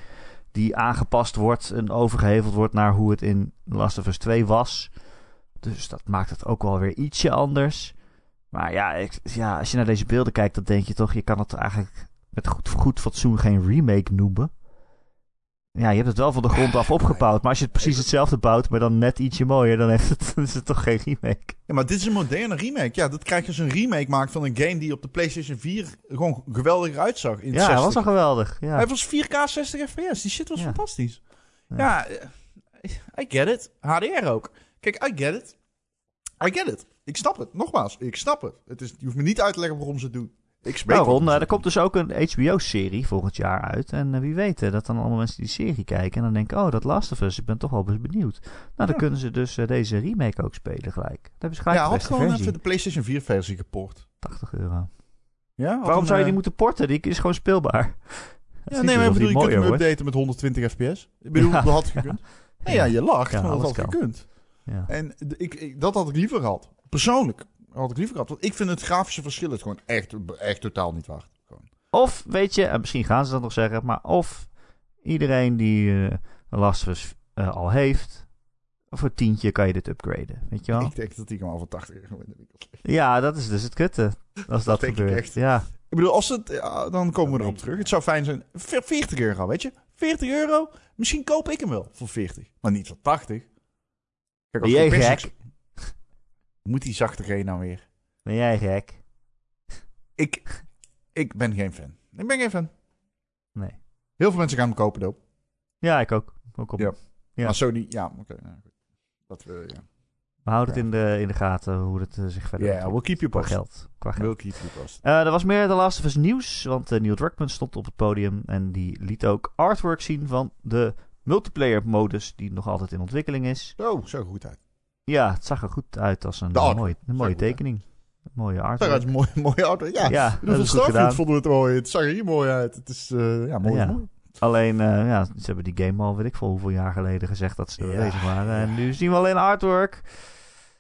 die aangepast wordt en overgeheveld wordt naar hoe het in Last of Us 2 was. Dus dat maakt het ook wel weer ietsje anders. Maar ja, ik, ja, als je naar deze beelden kijkt, dan denk je toch, je kan het eigenlijk met goed, goed fatsoen geen remake noemen. Ja, je hebt het wel van de grond af opgebouwd. Maar als je het precies hetzelfde bouwt, maar dan net ietsje mooier, dan, heeft het, dan is het toch geen remake. Ja, maar dit is een moderne remake. Ja, dat krijg je als een remake maakt van een game die op de PlayStation 4 gewoon geweldig uitzag. In Ja, 60. hij was al geweldig. Ja. Hij was 4K 60 FPS. Die shit was Ja. fantastisch. Ja. Ja, eh, I get it. HDR ook. Kijk, I get it. I get it. Ik snap het. Nogmaals, ik snap het. het is, je hoeft me niet uit te leggen waarom ze het doen. Ik spreek Nou, wat Ron, er komt dus ook een HBO-serie volgend jaar uit. En eh, wie weet eh, dat dan allemaal mensen die serie kijken. En dan denken, oh, dat Last of Us, ik ben toch wel eens benieuwd. Nou, dan Ja. kunnen ze dus eh, deze remake ook spelen gelijk. Dan hebben ze gelijk Ja, had gewoon even de PlayStation 4 versie geport. 80 euro. Ja, Waarom een, zou je die moeten porten? Die is gewoon speelbaar. Ja, nee, maar bedoel, je kunt hem updaten met 120 fps. Ik bedoel, Ja, dat had gekund. Nee, ja, je lacht, Ja, maar dat had kan. gekund. Ja. En ik, ik, dat had ik liever gehad. Persoonlijk had ik liever gehad. Want ik vind het grafische verschil het gewoon echt, echt totaal niet waard. Gewoon. Of, weet je, en misschien gaan ze dat nog zeggen, maar of iedereen die eh Last of Us eh, al heeft, voor tientje kan je dit upgraden, weet je wel? Ik denk dat die gewoon voor 80 euro in de winkel ligt. Ja, dat is dus het kutte, als dat, denk ik gebeurt. Ja, Ik bedoel, als het, ja, dan komen we Dat erop terug. Het zou fijn zijn. Ve- 40 euro, weet je? 40 euro. Misschien koop ik hem wel voor 40. Maar niet voor 80. Kijk, als jij gek? Moet die zachte G nou weer? ben jij gek? Ik, ik ben geen fan. Ik ben geen fan. Nee. Heel veel mensen gaan hem kopen, doop. Ja, ik ook. ook op. Ja. Ja. Maar Sony, ja, oké. nou. Dat we, ja. We houden Ja. het in de, in de gaten hoe het eh, zich verder Ja, ontwikkelt. we'll keep you Qua posted. geld. Qua geld. We'll keep you posted. Eh, er was meer The Last of Us nieuws, want eh, Neil Druckmann stond op het podium en die liet ook artwork zien van de multiplayer modus die nog altijd in ontwikkeling is. Zo, zo goed uit. Ja, het zag er goed uit als een, mooie, een mooie tekening. Een mooie artwork. een mooi, mooi auto. Ja, dat is goed vonden we het mooi. Het zag er hier mooi uit. Het is, eh, ja, mooi. Ja. mooi. Alleen, eh, ja, ze hebben die game al, weet ik veel hoeveel jaar geleden gezegd dat ze er Ja, bezig waren. En nu zien we alleen artwork.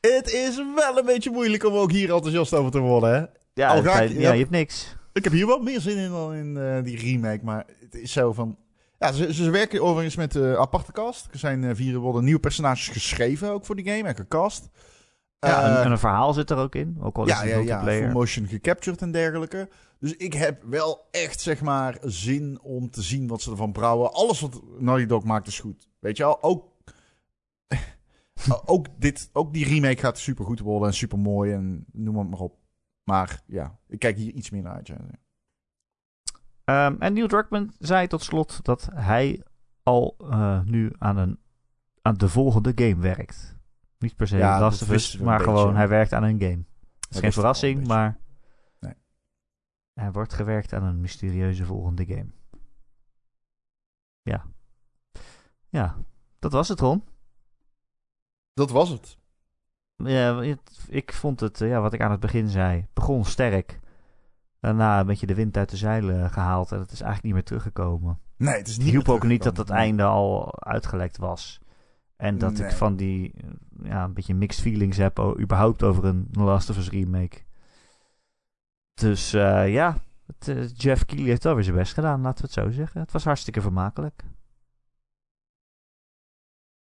Het is wel een beetje moeilijk om ook hier enthousiast over te worden, hè? Ja, Al het raak feit- je- ja, ja. je hebt niks. Ik heb hier wel meer zin in dan in eh, die remake, maar het is zo van... Ja, ze, ze werken overigens met eh aparte cast. Er zijn eh, vier worden nieuwe personages geschreven ook voor die game en gecast. Ja, Eh, en, en een verhaal zit er ook in. Ook al is ja, het ja, ja, full motion gecaptured en dergelijke. Dus ik heb wel echt, zeg maar, zin om te zien wat ze ervan brouwen. Alles wat Naughty Dog maakt is goed. Weet je wel, ook... ook, dit, ook die remake gaat super goed worden en super mooi en noem het maar op. Maar ja, ik kijk hier iets meer naar uit. Ja. Ehm, en Neil Druckmann zei tot slot dat hij al eh, nu aan, een, aan de volgende game werkt. Niet per se Ja, Last of Us, maar gewoon hij werkt aan een game. Het is geen verrassing, maar Nee. er wordt gewerkt aan een mysterieuze volgende game. Ja. Ja, dat was het, Ron. Dat was het. Ja, ik vond het, eh, ja, wat ik aan het begin zei, begon sterk. Daarna een beetje de wind uit de zeilen gehaald en het is eigenlijk niet meer teruggekomen. Nee, het is niet hielp ook niet dat het einde al uitgelekt was. En dat Nee. ik van die, eh, ja, een beetje mixed feelings heb, überhaupt over een Last of Us remake. Dus eh, ja, het, eh, Jeff Keighley heeft wel weer zijn best gedaan, laten we het zo zeggen. Het was hartstikke vermakelijk.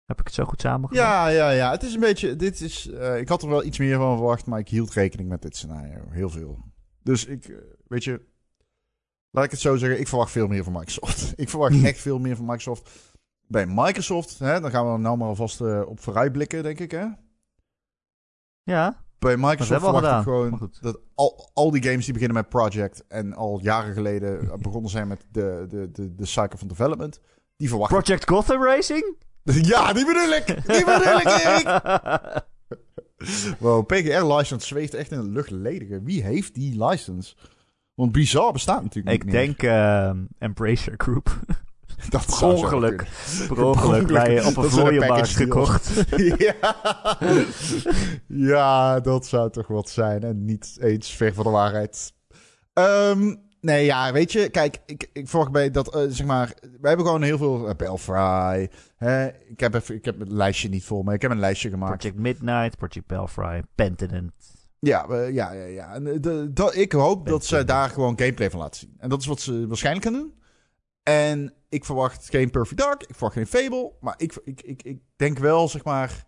Heb ik het zo goed samengevat? Ja, ja, ja. Het is een beetje. Dit is, ik had er wel iets meer van verwacht, maar ik hield rekening met dit scenario. Heel veel. Dus ik, eh, weet je. Laat ik het zo zeggen, ik verwacht veel meer van Microsoft. ik verwacht echt veel meer van Microsoft. Bij Microsoft, hè, dan gaan we nou maar alvast eh, op vooruitblikken, denk ik. Hè? Ja, Bij Microsoft verwacht ik gewoon dat al, al die games die beginnen met Project en al jaren geleden begonnen zijn met de, de, de, de cycle van development, die verwacht. Project Gotham Racing? Ja, die bedoel ik! Die bedoel ik, Erik! Wow, PGR-license zweeft echt in het luchtledige. Wie heeft die license? Want Bizarre bestaat natuurlijk ik niet denk ehm Embracer Group. dat per ongeluk. Per ongeluk bij, op een de vlooienmarkt gekocht. ja. ja, dat zou toch wat zijn. En niet eens ver van de waarheid. Ehm, nee, ja, weet je. Kijk, ik, ik verwacht bij dat, eh, zeg maar... We hebben gewoon heel veel... Uh, Belfry. Hè? Ik, heb even, ik heb het lijstje niet voor me. Ik heb een lijstje gemaakt. Project Midnight, Project Belfry, Pentinent. Ja, ja, ja, ja. En, eh, de, dat- ik hoop dat ze daar gewoon gameplay van laten zien. En dat is wat ze waarschijnlijk gaan doen. En ik verwacht geen Perfect Dark, ik verwacht geen Fable. Maar ik, ik, ik, ik denk wel, zeg maar...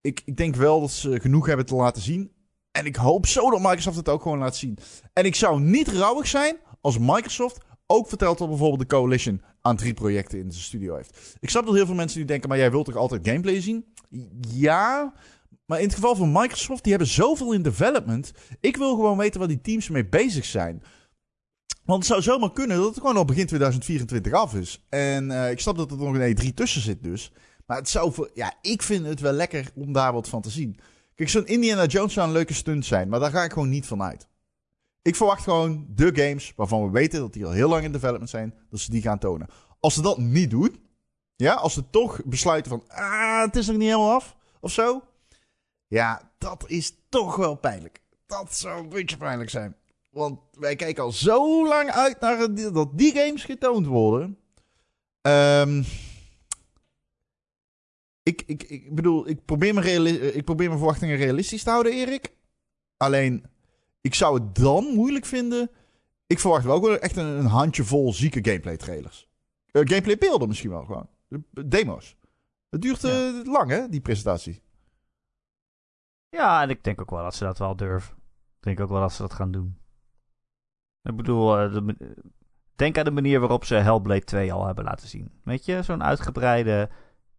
Ik, ik denk wel dat ze genoeg hebben te laten zien. En ik hoop zo dat Microsoft het ook gewoon laat zien. En ik zou niet rouwig zijn als Microsoft ook verteld dat bijvoorbeeld de Coalition aan drie projecten in zijn studio heeft. Ik snap dat heel veel mensen nu denken, maar jij wilt toch altijd gameplay zien? Ja, maar in het geval van Microsoft, die hebben zoveel in development. Ik wil gewoon weten waar die teams mee bezig zijn. Want het zou zomaar kunnen dat het gewoon al begin 2024 af is. En eh, ik snap dat er nog een E3 tussen zit dus. Maar het zou voor, ja, ik vind het wel lekker om daar wat van te zien. Kijk, zo'n Indiana Jones zou een leuke stunt zijn, maar daar ga ik gewoon niet van uit. Ik verwacht gewoon de games waarvan we weten dat die al heel lang in development zijn, dat ze die gaan tonen. Als ze dat niet doen, ja, als ze toch besluiten van, ah, het is nog niet helemaal af, of zo. Ja, dat is toch wel pijnlijk. Dat zou een beetje pijnlijk zijn. Want wij kijken al zo lang uit naar dat die games getoond worden. Ehm ik, ik, ik bedoel, ik probeer, mijn reali- ik probeer mijn verwachtingen realistisch te houden, Erik. Alleen, ik zou het dan moeilijk vinden. Ik verwacht wel gewoon echt een, een handjevol zieke gameplay trailers. Eh, gameplay beelden misschien wel gewoon. Eh, Demo's. Het duurt eh, lang, hè, die presentatie. Ja, en ik denk ook wel dat ze dat wel durven. Ik denk ook wel dat ze dat gaan doen. Ik bedoel, eh, de denk aan de manier waarop ze Hellblade 2 al hebben laten zien. Weet je, zo'n uitgebreide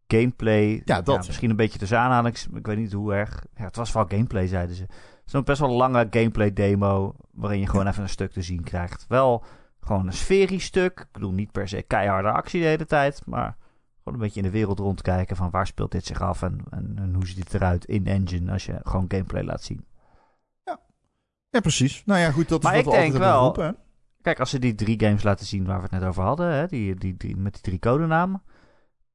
gameplay. Ja, dat, ja. misschien een beetje tussen aanhalings. Ik weet niet hoe erg. Ja, het was wel gameplay, zeiden ze. Zo'n best wel lange gameplay demo. Waarin je gewoon even een stuk te zien krijgt. Wel gewoon een sferisch stuk. Ik bedoel, niet per se keiharde actie de hele tijd. Maar gewoon een beetje in de wereld rondkijken. Van waar speelt dit zich af en, en, en hoe ziet het eruit in engine. Als je gewoon gameplay laat zien. Ja, precies. Nou ja, goed, dat Maar is ik wat we denk wel-. Kijk, als ze die drie games laten zien waar we het net over hadden, hè, die, die, die, met die drie codenamen.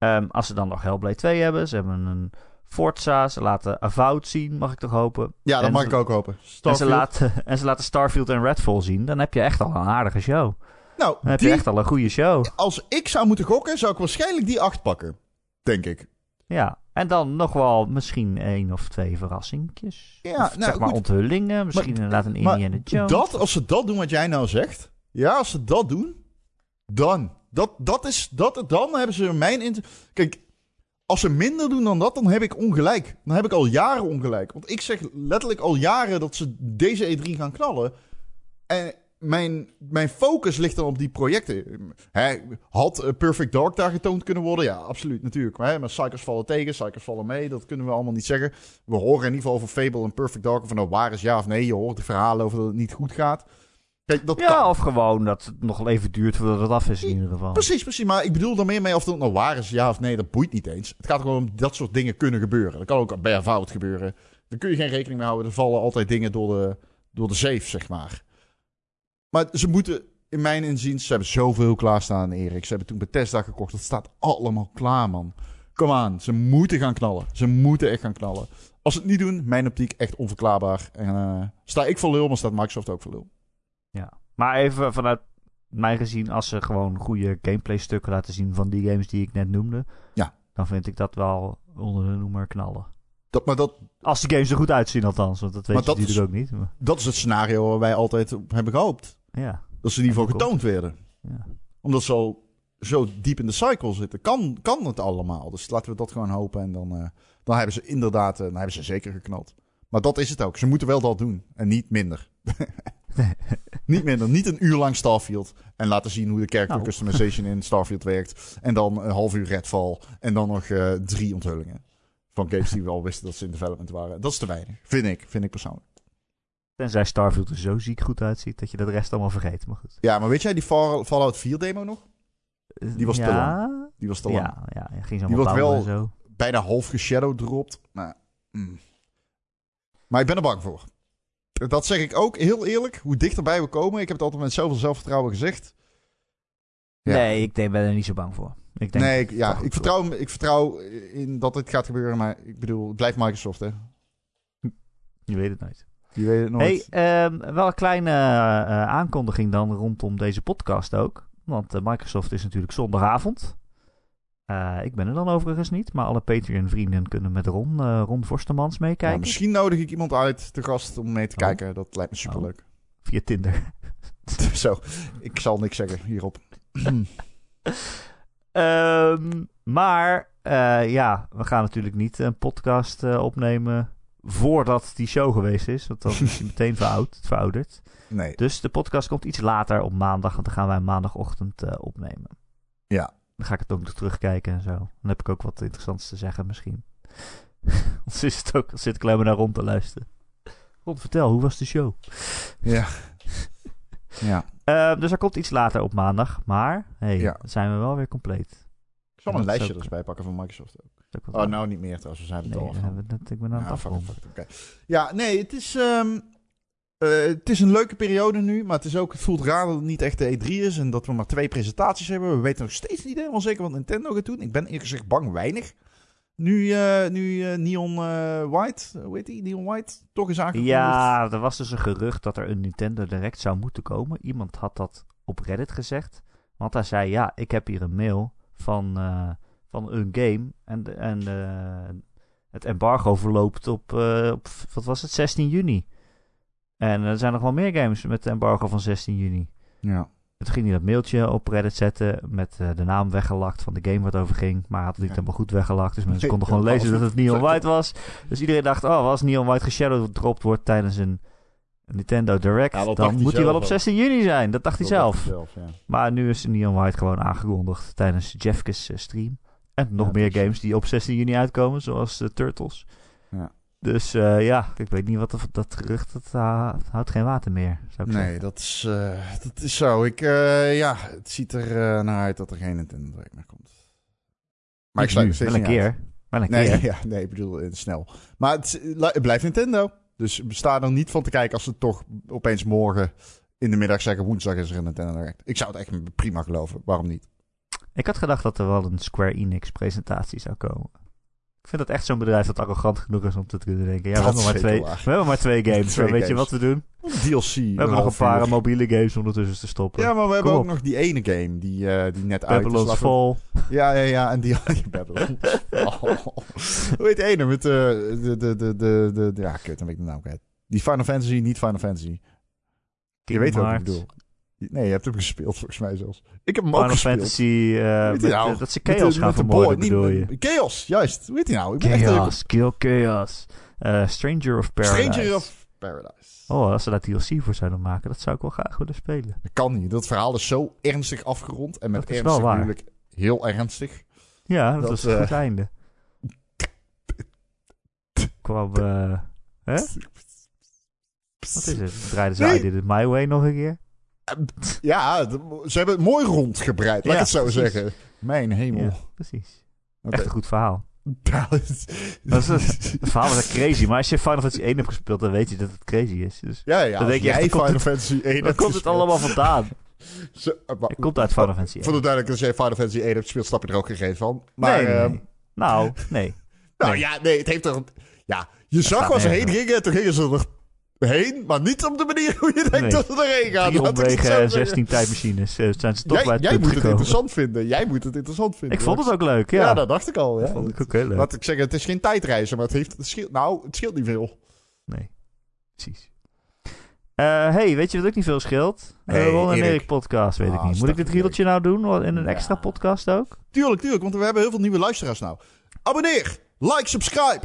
Ehm, als ze dan nog Hellblade 2 hebben, ze hebben een Forza, ze laten Avowed zien, mag ik toch hopen. Ja, dat En mag ze- ik ook hopen. En ze, laten, en ze laten Starfield en Redfall zien, dan heb je echt al een aardige show. Nou, Dan heb die, je echt al een goede show. als ik zou moeten gokken, zou ik waarschijnlijk die acht pakken. Denk ik. Ja, en dan nog wel misschien één of twee verrassingjes. Ja, Of, nou, zeg maar goed. onthullingen, misschien Maar- inderdaad een maar Indiana Jones. Dat, als ze dat doen wat jij nou zegt. Ja, als ze dat doen. Dan. Dat, dat is, dat, dan hebben ze mijn... Kijk, als ze minder doen dan dat, dan heb ik ongelijk. Dan heb ik al jaren ongelijk. Want ik zeg letterlijk al jaren dat ze deze E3 gaan knallen. En mijn, mijn focus ligt dan op die projecten. Hè, had eh, Perfect Dark daar getoond kunnen worden? Ja, absoluut, natuurlijk. Maar, hè, vallen tegen, Psychers vallen mee. Dat kunnen we allemaal niet zeggen. We horen in ieder geval over Fable en Perfect Dark. Of nou waar is, ja of nee. Je hoort de verhalen over dat het niet goed gaat. Kijk, dat kan. Ja, of gewoon dat het nog even duurt voordat het af is in ieder geval. Precies, precies. Maar ik bedoel er meer mee of het nou waar is, ja of nee. Dat boeit niet eens. Het gaat gewoon om dat soort dingen kunnen gebeuren. Dat kan ook bij een fout gebeuren. Daar kun je geen rekening mee houden. Er vallen altijd dingen door de, door de zeef, zeg maar. Maar ze moeten, in mijn inziens, ze hebben zoveel klaarstaan, Erik. Ze hebben toen Bethesda gekocht. Dat staat allemaal klaar, man. Kom aan, ze moeten gaan knallen. Ze moeten echt gaan knallen. Als ze het niet doen, mijn optiek echt onverklaarbaar. En eh, sta ik voor lul, maar staat Microsoft ook voor lul. Ja. Maar even vanuit mij gezien, als ze gewoon goede gameplay stukken laten zien van die games die ik net noemde. Ja. Dan vind ik dat wel onder de noemer knallen. Dat, maar dat, Als die games er goed uitzien althans, want dat weet je dat natuurlijk ook niet. Maar, dat is het scenario waar wij altijd op hebben gehoopt. ja. Dat ze in ieder geval getoond werden. ja. Omdat ze al zo diep in de cycle zitten. Kan, kan het allemaal. Dus laten we dat gewoon hopen. En dan, eh, dan hebben ze inderdaad, eh, dan hebben ze zeker geknald. Maar dat is het ook. Ze moeten wel dat doen. En niet minder. niet minder. Niet een uur lang Starfield. En laten zien hoe de character Nou. customization in Starfield werkt. En dan een half uur Redfall. En dan nog eh, drie onthullingen. Van games die we al wisten dat ze in development waren. Dat is te weinig. Vind ik. Vind ik persoonlijk. Tenzij Starfield er zo ziek goed uitziet dat je de rest allemaal vergeet. Maar goed. Ja, maar weet jij die Fall- Fallout 4 demo nog? Die was te ja, Die was te lang. Ja, ja, ja, ging zo Die wordt wel- en zo. bijna half geshadowdropt. Maar, mm. maar ik ben er bang voor. Dat zeg ik ook heel eerlijk. Hoe dichterbij we komen. Ik heb het altijd met zoveel zelfvertrouwen gezegd. Ja. Nee, ik ben er niet zo bang voor. Ik denk, nee, ik, ja, ik, vertrouw, ik vertrouw in dat het gaat gebeuren. Maar ik bedoel, het blijft Microsoft, hè. Je weet het nooit. Je weet het nooit. Hey, ehm, wel een kleine eh, aankondiging dan rondom deze podcast ook. Want eh, Microsoft is natuurlijk zondagavond. Eh, ik ben er dan overigens niet, maar alle Patreon-vrienden kunnen met Ron, eh, Ron Forstemans Ja, meekijken. misschien nodig ik iemand uit te gast om mee te Oh. kijken. Dat lijkt me superleuk. Via Tinder. Zo, ik zal niks zeggen hierop. Ehm, maar eh, ja, we gaan natuurlijk niet een podcast opnemen voordat die show geweest is. Want dan is hij meteen veroud, verouderd. Nee. Dus de podcast komt iets later op maandag. Want dan gaan wij maandagochtend opnemen. Ja. Dan ga ik het ook nog terugkijken en zo. Dan heb ik ook wat interessants te zeggen misschien. Anders is het ook, zit ik alleen maar naar rond te luisteren. Rond, vertel, hoe was de show? Ja. ja. Eh, dus er komt iets later op maandag. Maar, hey, Ja. dan zijn we wel weer compleet. Ik zal een lijstje ook- er eens bij pakken van Microsoft ook. Oh, nou niet meer trouwens. We zijn het Nee, al we het, ik ben aan het Ja, fuck. Ja, nee, het is, ehm, eh, het is een leuke periode nu. Maar het, is ook, het voelt raar dat het niet echt de E3 is. En dat we maar twee presentaties hebben. We weten nog steeds niet helemaal zeker wat Nintendo gaat doen. Ik ben eerlijk gezegd bang weinig. Nu, eh, nu eh, Neon White, hoe heet die? Neon White, toch is aangekondigd. Ja, er was dus een gerucht dat er een Nintendo Direct zou moeten komen. Iemand had dat op Reddit gezegd. Want hij zei, ja, ik heb hier een mail van, van een game. En, en het embargo verloopt op, op, wat was het, 16 juni. En er zijn nog wel meer games met het embargo van 16 juni. Ja. Toen ging hij dat mailtje op Reddit zetten met eh, de naam weggelakt van de game waar het over ging. Maar hij had het niet Ja. helemaal goed weggelakt. Dus mensen konden gewoon lezen dat het niet. Neon White was. Dus iedereen dacht, oh, als Neon White geshadowdropt wordt tijdens een Nintendo Direct, Ja, dan hij moet hij wel op ook. 16 juni zijn. Dat dacht hij zelf. dacht hij zelf, ja. Maar nu is Neon White gewoon aangekondigd tijdens Jeffkes eh, stream. En nog Ja, meer games die op 16 juni uitkomen, zoals eh, Turtles. Ja. Dus eh, ja, ik weet niet wat dat gerucht, dat eh, houdt geen water meer, zou ik Nee, zeggen. dat is, eh, dat is zo. Ik, ja, het ziet er naar uit dat er geen Nintendo Direct meer komt. Maar ik sluit steeds wel een uit. keer. Wel een Nee, keer. ja, nee, ik bedoel snel. Maar het, blijft Nintendo. Dus we staan er niet van te kijken als ze toch opeens morgen in de middag zeggen... woensdag is er een Nintendo Direct. Ik zou het echt prima geloven. Waarom niet? Ik had gedacht dat er wel een Square Enix presentatie zou komen. Ik vind dat echt zo'n bedrijf dat arrogant genoeg is om te kunnen denken. Ja, we hebben, maar twee, we hebben maar twee games. Twee weet je wat we doen? DLC. We hebben nog een paar mobiele games ondertussen te stoppen. Ja, maar we hebben Kom ook nog die ene game die, eh, die net uit is. Fall. Ja, ja, ja. En die. Oh. Hoe heet die ene met eh, de, de, de, de, de, de... Ja, kut, dan weet ik de naam kwijt. Die Final Fantasy, niet Final Fantasy. Je weet wat ik bedoel. Nee, je hebt hem gespeeld volgens mij zelfs. Ik heb hem ook Final gespeeld. Fantasy, met, nou? eh, dat ze Met Chaos gaan met de vermoorden, boy- niet bedoel je? Chaos, juist. Hoe heet hij nou? Ik ben echt Chaos, Kill Chaos. Eh, Stranger of Paradise. Stranger of Paradise. Oh, als ze daar DLC voor zouden maken, dat zou ik wel graag willen spelen. Dat kan niet. Dat verhaal is zo ernstig afgerond. En met is ernstig ik heel ernstig. Ja, dat, Dat, was een eh, goed einde. Kwam, hè? Wat is het? Draaiden ze Nee. I Did It My Way nog een keer? Ja, ze hebben het mooi rondgebreid. Laat ik het zo precies. zeggen. Mijn hemel. Precies. Oké. Echt een goed verhaal. Het- Dat is, het verhaal was crazy, maar als je Final Fantasy 1 hebt gespeeld, dan weet je dat het crazy is. Dus ja, ja. Dan denk je echt, Final het- Fantasy 1 waar komt het allemaal vandaan? Zo, eh, maar- Het komt uit Final Fantasy 1. Voor de duidelijkheid, als jij Final Fantasy 1 hebt gespeeld, snap je er ook geen reet van. Maar, nee, nee, ehm, nee. Nou, nee. nou Nee. ja, nee, het heeft toch... Ja, je zag staat waar ze heen gingen en toen gingen ze erheen, maar niet op de manier hoe je denkt Nee. dat ze erheen gaan. Drie het omwegen en zeggen. 16 tijdmachines. eh, zijn ze toch bij Jij, het jij punt moet het gekomen. interessant vinden. Jij moet het interessant vinden. Ik vond het ook leuk, ja. Ja, dat dacht ik al. Ja. Dat vond ik ook heel leuk. Laat ik zeggen, het is geen tijdreizen, maar het, heeft, het scheelt... Nou, het scheelt niet veel. Nee, precies. Eh, hey, weet je wat ook niet veel scheelt? Eh Hey, Ron en Erik. Podcast, weet Ah, ik niet. is Moet ik dit riedeltje nou doen in een Ja. extra podcast ook? Tuurlijk, tuurlijk, want we hebben heel veel nieuwe luisteraars nou. Abonneer, like, subscribe.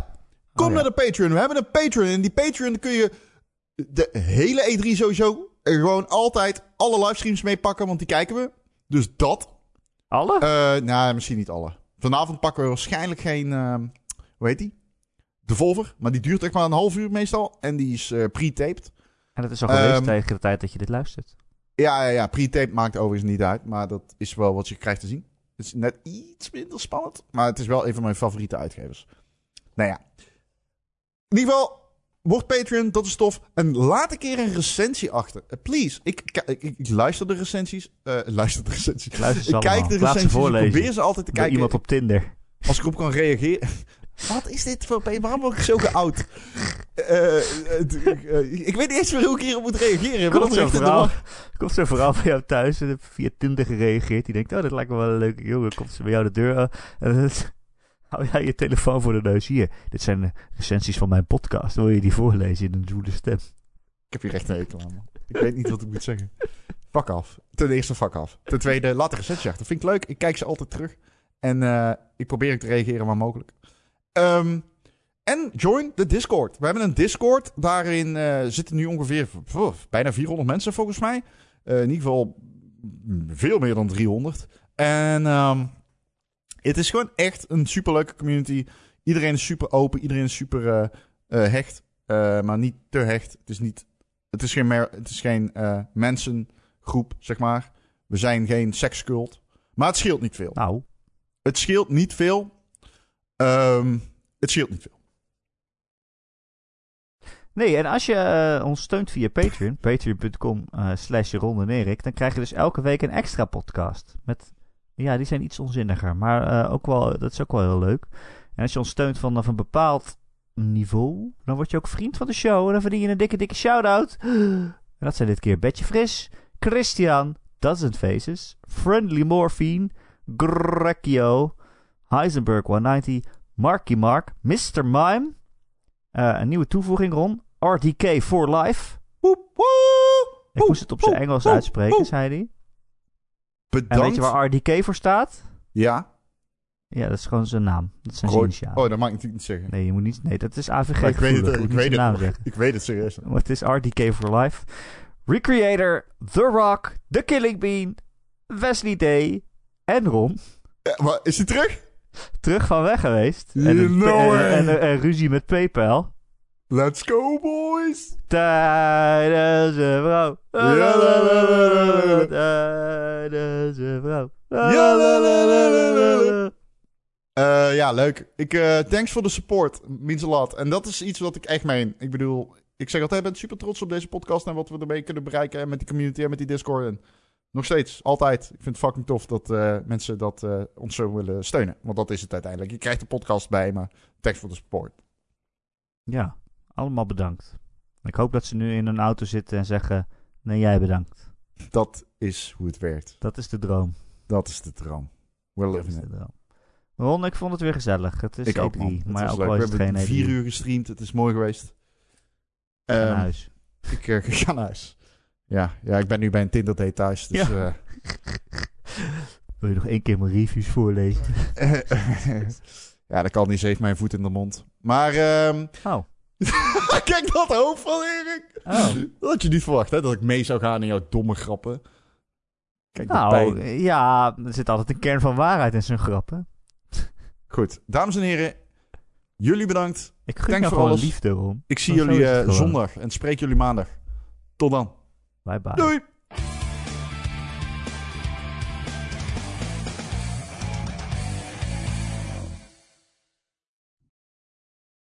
Kom Oh, ja. naar de Patreon. We hebben een Patreon. En die Patreon kun je de hele E3 sowieso er gewoon altijd alle livestreams mee pakken, want die kijken we. Dus dat. Alle? Eh nou, misschien niet alle. Vanavond pakken we waarschijnlijk geen, ehm, hoe heet die? De Volver. Maar die duurt echt maar een half uur meestal. En die is eh, pre-taped. en het is al geweest ehm, tegen de tijd dat je dit luistert. Ja, ja, ja. Pre-taped maakt overigens niet uit. Maar dat is wel wat je krijgt te zien. Het is net iets minder spannend. Maar het is wel een van mijn favoriete uitgevers. Nou ja. In ieder geval, word Patreon. Dat is tof. En laat een keer een recensie achter. Eh, please. Ik, ik, luister de recensies. eh luister de recensies. Ik luister ze Ik kijk de laat ze recensies. Ik probeer ze altijd te kijken. iemand op Tinder. Als ik erop kan reageren. Wat is dit voor... Waarom word ik zo geout? Eh, ik weet niet eens meer hoe ik hierop moet reageren. Komt zo'n war. komt zo'n vrouw bij jou thuis en via Tinder gereageerd. Die denkt, oh, dat lijkt me wel een leuke jongen. Komt ze bij jou de deur aan. En hou jij je telefoon voor de neus. Hier, dit zijn recensies van mijn podcast. Wil je die voorlezen in een zoele stem? Ik heb hier echt een hekel man. Ik weet niet wat ik moet zeggen. Fuck af. Ten eerste, fuck af. Ten tweede, laat een recensie achter. vind ik leuk. Ik kijk ze altijd terug. En eh, ik probeer te reageren waar mogelijk. Ehm, En join de Discord. We hebben een Discord. Daarin eh, zitten nu ongeveer bijna 400 mensen volgens mij. Eh, in ieder geval veel meer dan 300. En ehm, het is gewoon echt een superleuke community. Iedereen is super open. Iedereen is super eh, eh, hecht. eh, maar niet te hecht. Het is, niet, het is geen, mer- het is geen mensengroep, zeg maar. We zijn geen sekscult. Maar het scheelt niet veel. Nou, Het scheelt niet veel. Ehm, het scheelt niet veel. Nee, en als je ons steunt via Patreon, patreon.com eh, slash dan krijg je dus elke week een extra podcast. Met, ja, die zijn iets onzinniger, maar eh, ook wel, dat is ook wel heel leuk. En als je ons steunt vanaf een bepaald niveau, dan word je ook vriend van de show en dan verdien je een dikke, dikke shout-out. En dat zijn dit keer Betje Fris, Christian, Dozen Faces, Friendly Morphine, Grecchio, Heisenberg 190, Marky Mark, Mr. Mime, eh, een nieuwe toevoeging, Ron. RDK for Life. Woep, woep, Ik moest het op zijn Engels uitspreken, zei hij. En weet je waar RDK voor staat? Ja. Ja, dat is gewoon zijn naam. Dat is zijn Roy- initialen. Oh, dat mag ik natuurlijk niet zeggen. Nee, je moet niet... Nee, dat is AVG ik weet het, ik weet het. Ik weet het serieus. Maar het is RDK for Life. Recreator, The Rock, The Killing Bean, Wesley Day en Ron. Ja, maar is hij terug? Terug van weg geweest. En een, know en, it. en, en- en ruzie met PayPal. Let's go, boys! Tijdens een vrouw. Tijdens een vrouw. Ja. Eh, leuk. Ik, eh, thanks voor de support. Means a lot. En dat is iets wat ik echt meen. Ik bedoel, ik zeg altijd, ik ben super trots op deze podcast en wat we ermee kunnen bereiken. En met die community en met die Discord. En nog steeds, altijd. Ik vind het fucking tof dat eh, mensen dat, eh, ons zo willen steunen. Want dat is het uiteindelijk. Je krijgt de podcast bij, maar thanks voor de support. Ja, allemaal bedankt. Ik hoop dat ze nu in een auto zitten en zeggen: Nee, jij bedankt. Dat is hoe het werkt. Dat is de droom. Dat is de droom. We're Dat living is it. de droom. Ron, ik vond het weer gezellig. Het is Ik ook, E3, man. Het maar was ook leuk. We het hebben geen E3. vier uur gestreamd. Het is mooi geweest. Naar Ehm, huis. Ik, eh, ik ga naar huis. Ja, ja, ik ben nu bij een Tinder date thuis. Dus, Ja. eh, Wil je nog één keer mijn reviews voorlezen? ja, dat kan niet. Ze heeft mijn voet in de mond. Maar, ehm Oh. kijk dat hoofd van Erik. Oh. Dat had je niet verwacht, hè? Dat ik mee zou gaan in jouw domme grappen. Kijk, Nou, ja, er zit altijd een kern van waarheid in zijn grappen. Goed, dames en heren. Jullie bedankt. Ik gun voor alles. liefde, Ron. Ik zie jullie eh, zondag en spreek jullie maandag. Tot dan. Bye bye. Doei!